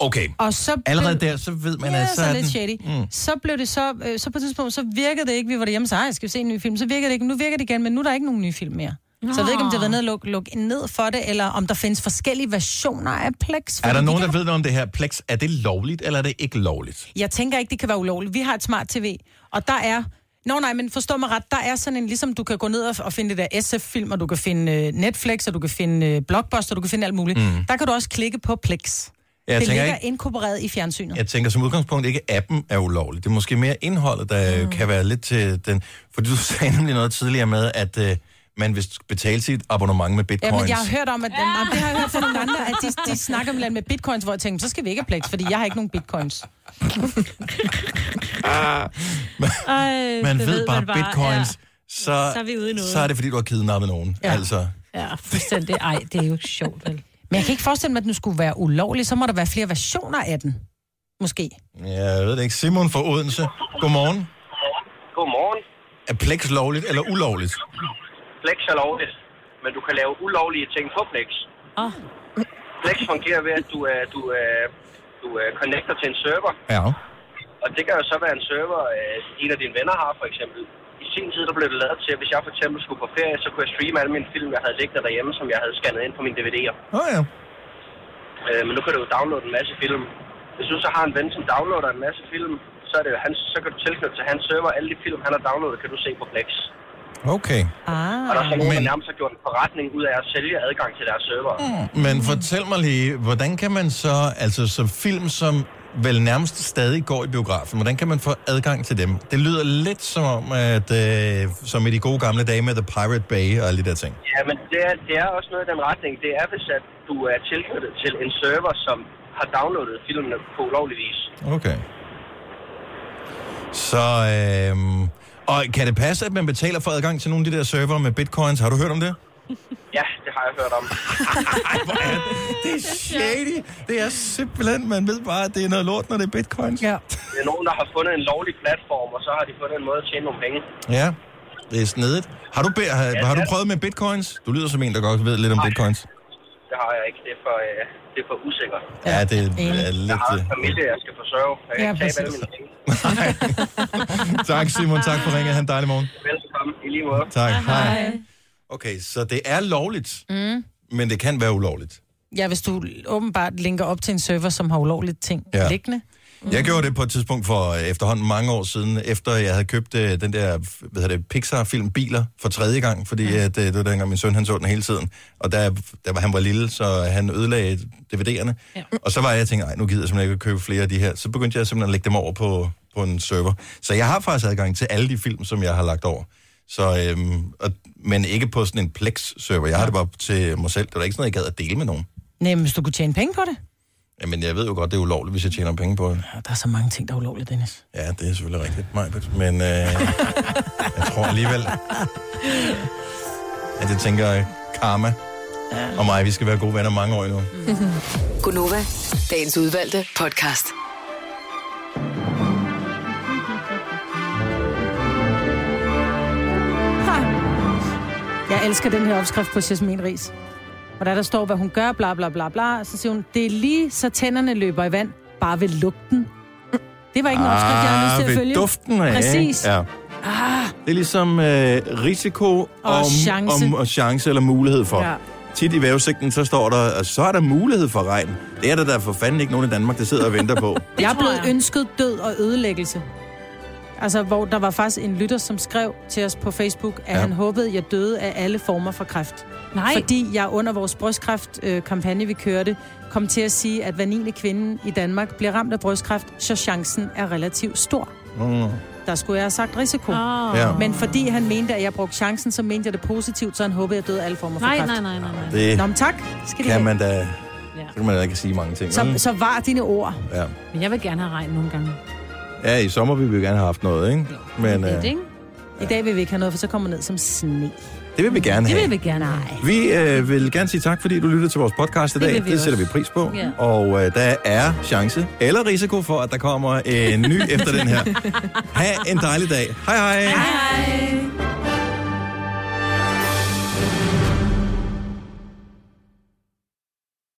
Okay. Og så blev- Allerede der, så ved man, ja, at så, er lidt shady. Mm. Så blev det så, øh, så på et tidspunkt, så virkede det ikke, vi var derhjemme, så "Ej, skal vi se en ny film, så virkede det ikke, nu virker det igen, men nu er der ikke nogen nye film mere. Så jeg ved ikke, om det har været ned og lukke luk ned for det, eller om der findes forskellige versioner af Plex. Er der nogen, de der ved noget om det her Plex? Er det lovligt, eller er det ikke lovligt? Jeg tænker ikke, det kan være ulovligt. Vi har et smart tv, og der er... Nå nej, men forstå mig ret, der er sådan en, ligesom du kan gå ned og, og finde det der SF-film, og du kan finde øh, Netflix, og du kan finde øh, Blockbuster, og du kan finde alt muligt. Mm. Der kan du også klikke på Plex. Jeg det tænker ligger ikke- inkorporeret i fjernsynet. Jeg tænker som udgangspunkt ikke, at appen er ulovlig. Det er måske mere indholdet, der mm. kan være lidt til den... Fordi du sagde nemlig noget tidligere med, at øh, man vil betale sit abonnement med Ja, bitcoins. men jeg har hørt om, at ja. det har jeg hørt fra nogle andre, at de, de snakker med, med bitcoins, hvor jeg tænker, så skal vi ikke have Plex, fordi jeg har ikke nogen bitcoins. Ej, man det ved ved bare, man bare, bitcoins, ja. så, Så er vi ude i noget. så er det, fordi du har kidnappet nogen. Ja. Ja. Altså, Ja, fuldstændig. Ej, det er jo sjovt, vel? Men jeg kan ikke forestille mig, at den skulle være ulovlig. Så må der være flere versioner af den. Måske. jeg ved det ikke. Simon fra Odense, godmorgen. Godmorgen. Er Plex lovligt eller ulovligt? Plex er lovligt, men du kan lave ulovlige ting på Plex. Oh. Plex fungerer ved, at du, er, du, er, du er connecter til en server, Ja. og det kan jo så være en server, øh, en af dine venner har for eksempel. I sin tid der blev det lavet til, at hvis jeg for eksempel skulle på ferie, så kunne jeg streame alle mine film, jeg havde liggende derhjemme, som jeg havde scannet ind på mine DVD'er. Åh oh, ja. Øh, men nu kan du jo downloade en masse film. Hvis du så har en ven, som downloader en masse film, så, er det jo hans, så kan du tilknytte til hans server. Alle de film, han har downloadet, kan du se på Plex. Okay. Ah. Og der er så nogen, Men- der nærmest har gjort en forretning ud af at sælge adgang til deres server. Mm. Men fortæl mig lige, hvordan kan man så, altså så film, som vel nærmest stadig går i biografen, hvordan kan man få adgang til dem? Det lyder lidt som om, at øh, som i de gode gamle dage med The Pirate Bay og alle de der ting. Ja, men det er, det er også noget i den retning. Det er, hvis at du er tilknyttet til en server, som har downloadet filmene på ulovlig vis. Okay. Så, øh, og kan det passe, at man betaler for adgang til nogle af de der server med bitcoins? Har du hørt om det? Ja, det har jeg hørt om. Det er shady. Det er simpelthen, man ved bare, at det er noget lort, når det er bitcoins. Ja. Det er nogen, der har fundet en lovlig platform, og så har de fundet en måde at tjene nogle penge. Ja. Det er snedigt. Har du, be- har, har du prøvet med bitcoins? Du lyder som en, der godt ved lidt om bitcoins. Det har jeg ikke. Det er for, øh, det er for usikkert. Ja, det er Jeg lidt... har en familie, jeg skal forsørge. Jeg kan Ja, ikke tabe alle præcis. mine penge. tak, Simon. Tak for ringet. Ha' en dejlig morgen. Velkommen. I lige måde. Tak. Hej. Okay, så det er lovligt, Mm. men det kan være ulovligt. Ja, hvis du åbenbart linker op til en server, som har ulovligt ting Ja. liggende. Jeg gjorde det på et tidspunkt for øh, efterhånden mange år siden, efter jeg havde købt øh, den der hvad det, Pixar-film Biler for tredje gang, fordi at, øh, det var dengang min søn han så den hele tiden. Og der, der var han var lille, så han ødelagde DVD'erne. Ja. Og så var jeg og tænkte, nej, nu gider jeg simpelthen ikke købe flere af de her. Så begyndte jeg simpelthen at lægge dem over på, på en server. Så jeg har faktisk adgang til alle de film, som jeg har lagt over. Så, øhm, og, men ikke på sådan en Plex-server. Jeg har det bare til mig selv. Det var ikke sådan noget, jeg gad at dele med nogen. Nej, men hvis du kunne tjene penge på det. Jamen, jeg ved jo godt, det er ulovligt, hvis jeg tjener penge på det. Ja, der er så mange ting, der er ulovligt, Dennis. Ja, det er selvfølgelig rigtigt, Majbet. Men øh, jeg tror alligevel, at jeg tænker, øh, karma og mig, vi skal være gode venner mange år endnu. Gunova, dagens udvalgte podcast. Jeg elsker den her opskrift på jasminris. Og der der står, hvad hun gør, bla bla bla bla, så siger hun, det er lige så tænderne løber i vand, bare ved lugten. Det var ikke en opskrift, jeg havde lyst til at følge. duften af. Præcis. Ja. Ah, Det er ligesom øh, risiko og, chance. Om, og chance eller mulighed for. Ja. Ja. Tit i vævesigten, så står der, at så er der mulighed for regn. Det er der der for fanden ikke nogen i Danmark, der sidder og venter på. jeg er blevet ønsket død og ødelæggelse. Altså, hvor der var faktisk en lytter, som skrev til os på Facebook, at Ja. ja. han håbede, at jeg døde af alle former for kræft. Nej. Fordi jeg under vores brystkræftkampagne, vi kørte, kom til at sige, at hver 9. kvinde i Danmark bliver ramt af brystkræft, så chancen er relativt stor. Mm. Der skulle jeg have sagt risiko. Åh. Ja. Men fordi han mente, at jeg brugte chancen, så mente jeg det positivt, så han håbede, at jeg døde af alle former for Nej, kræft. nej, nej, nej, nej. Det Nå, men tak. Skal kan man da... Så kan man da ikke sige mange ting. Så, så var dine ord. Ja. Men jeg vil gerne have regn nogle gange. Ja, i sommer ville vi jo gerne have haft noget, ikke? Men Det øh, det, ikke? I dag vil vi ikke have noget, for så kommer ned som sne. det vil vi gerne Det have. vil vi gerne have. Vi øh, vil gerne sige tak, fordi du lyttede til vores podcast i Det dag. Det, vi det sætter også. vi pris på. Ja. Og øh, der er chance eller risiko for, at der kommer en ny efter den her. Ha' en dejlig dag. Hej hej. Hej.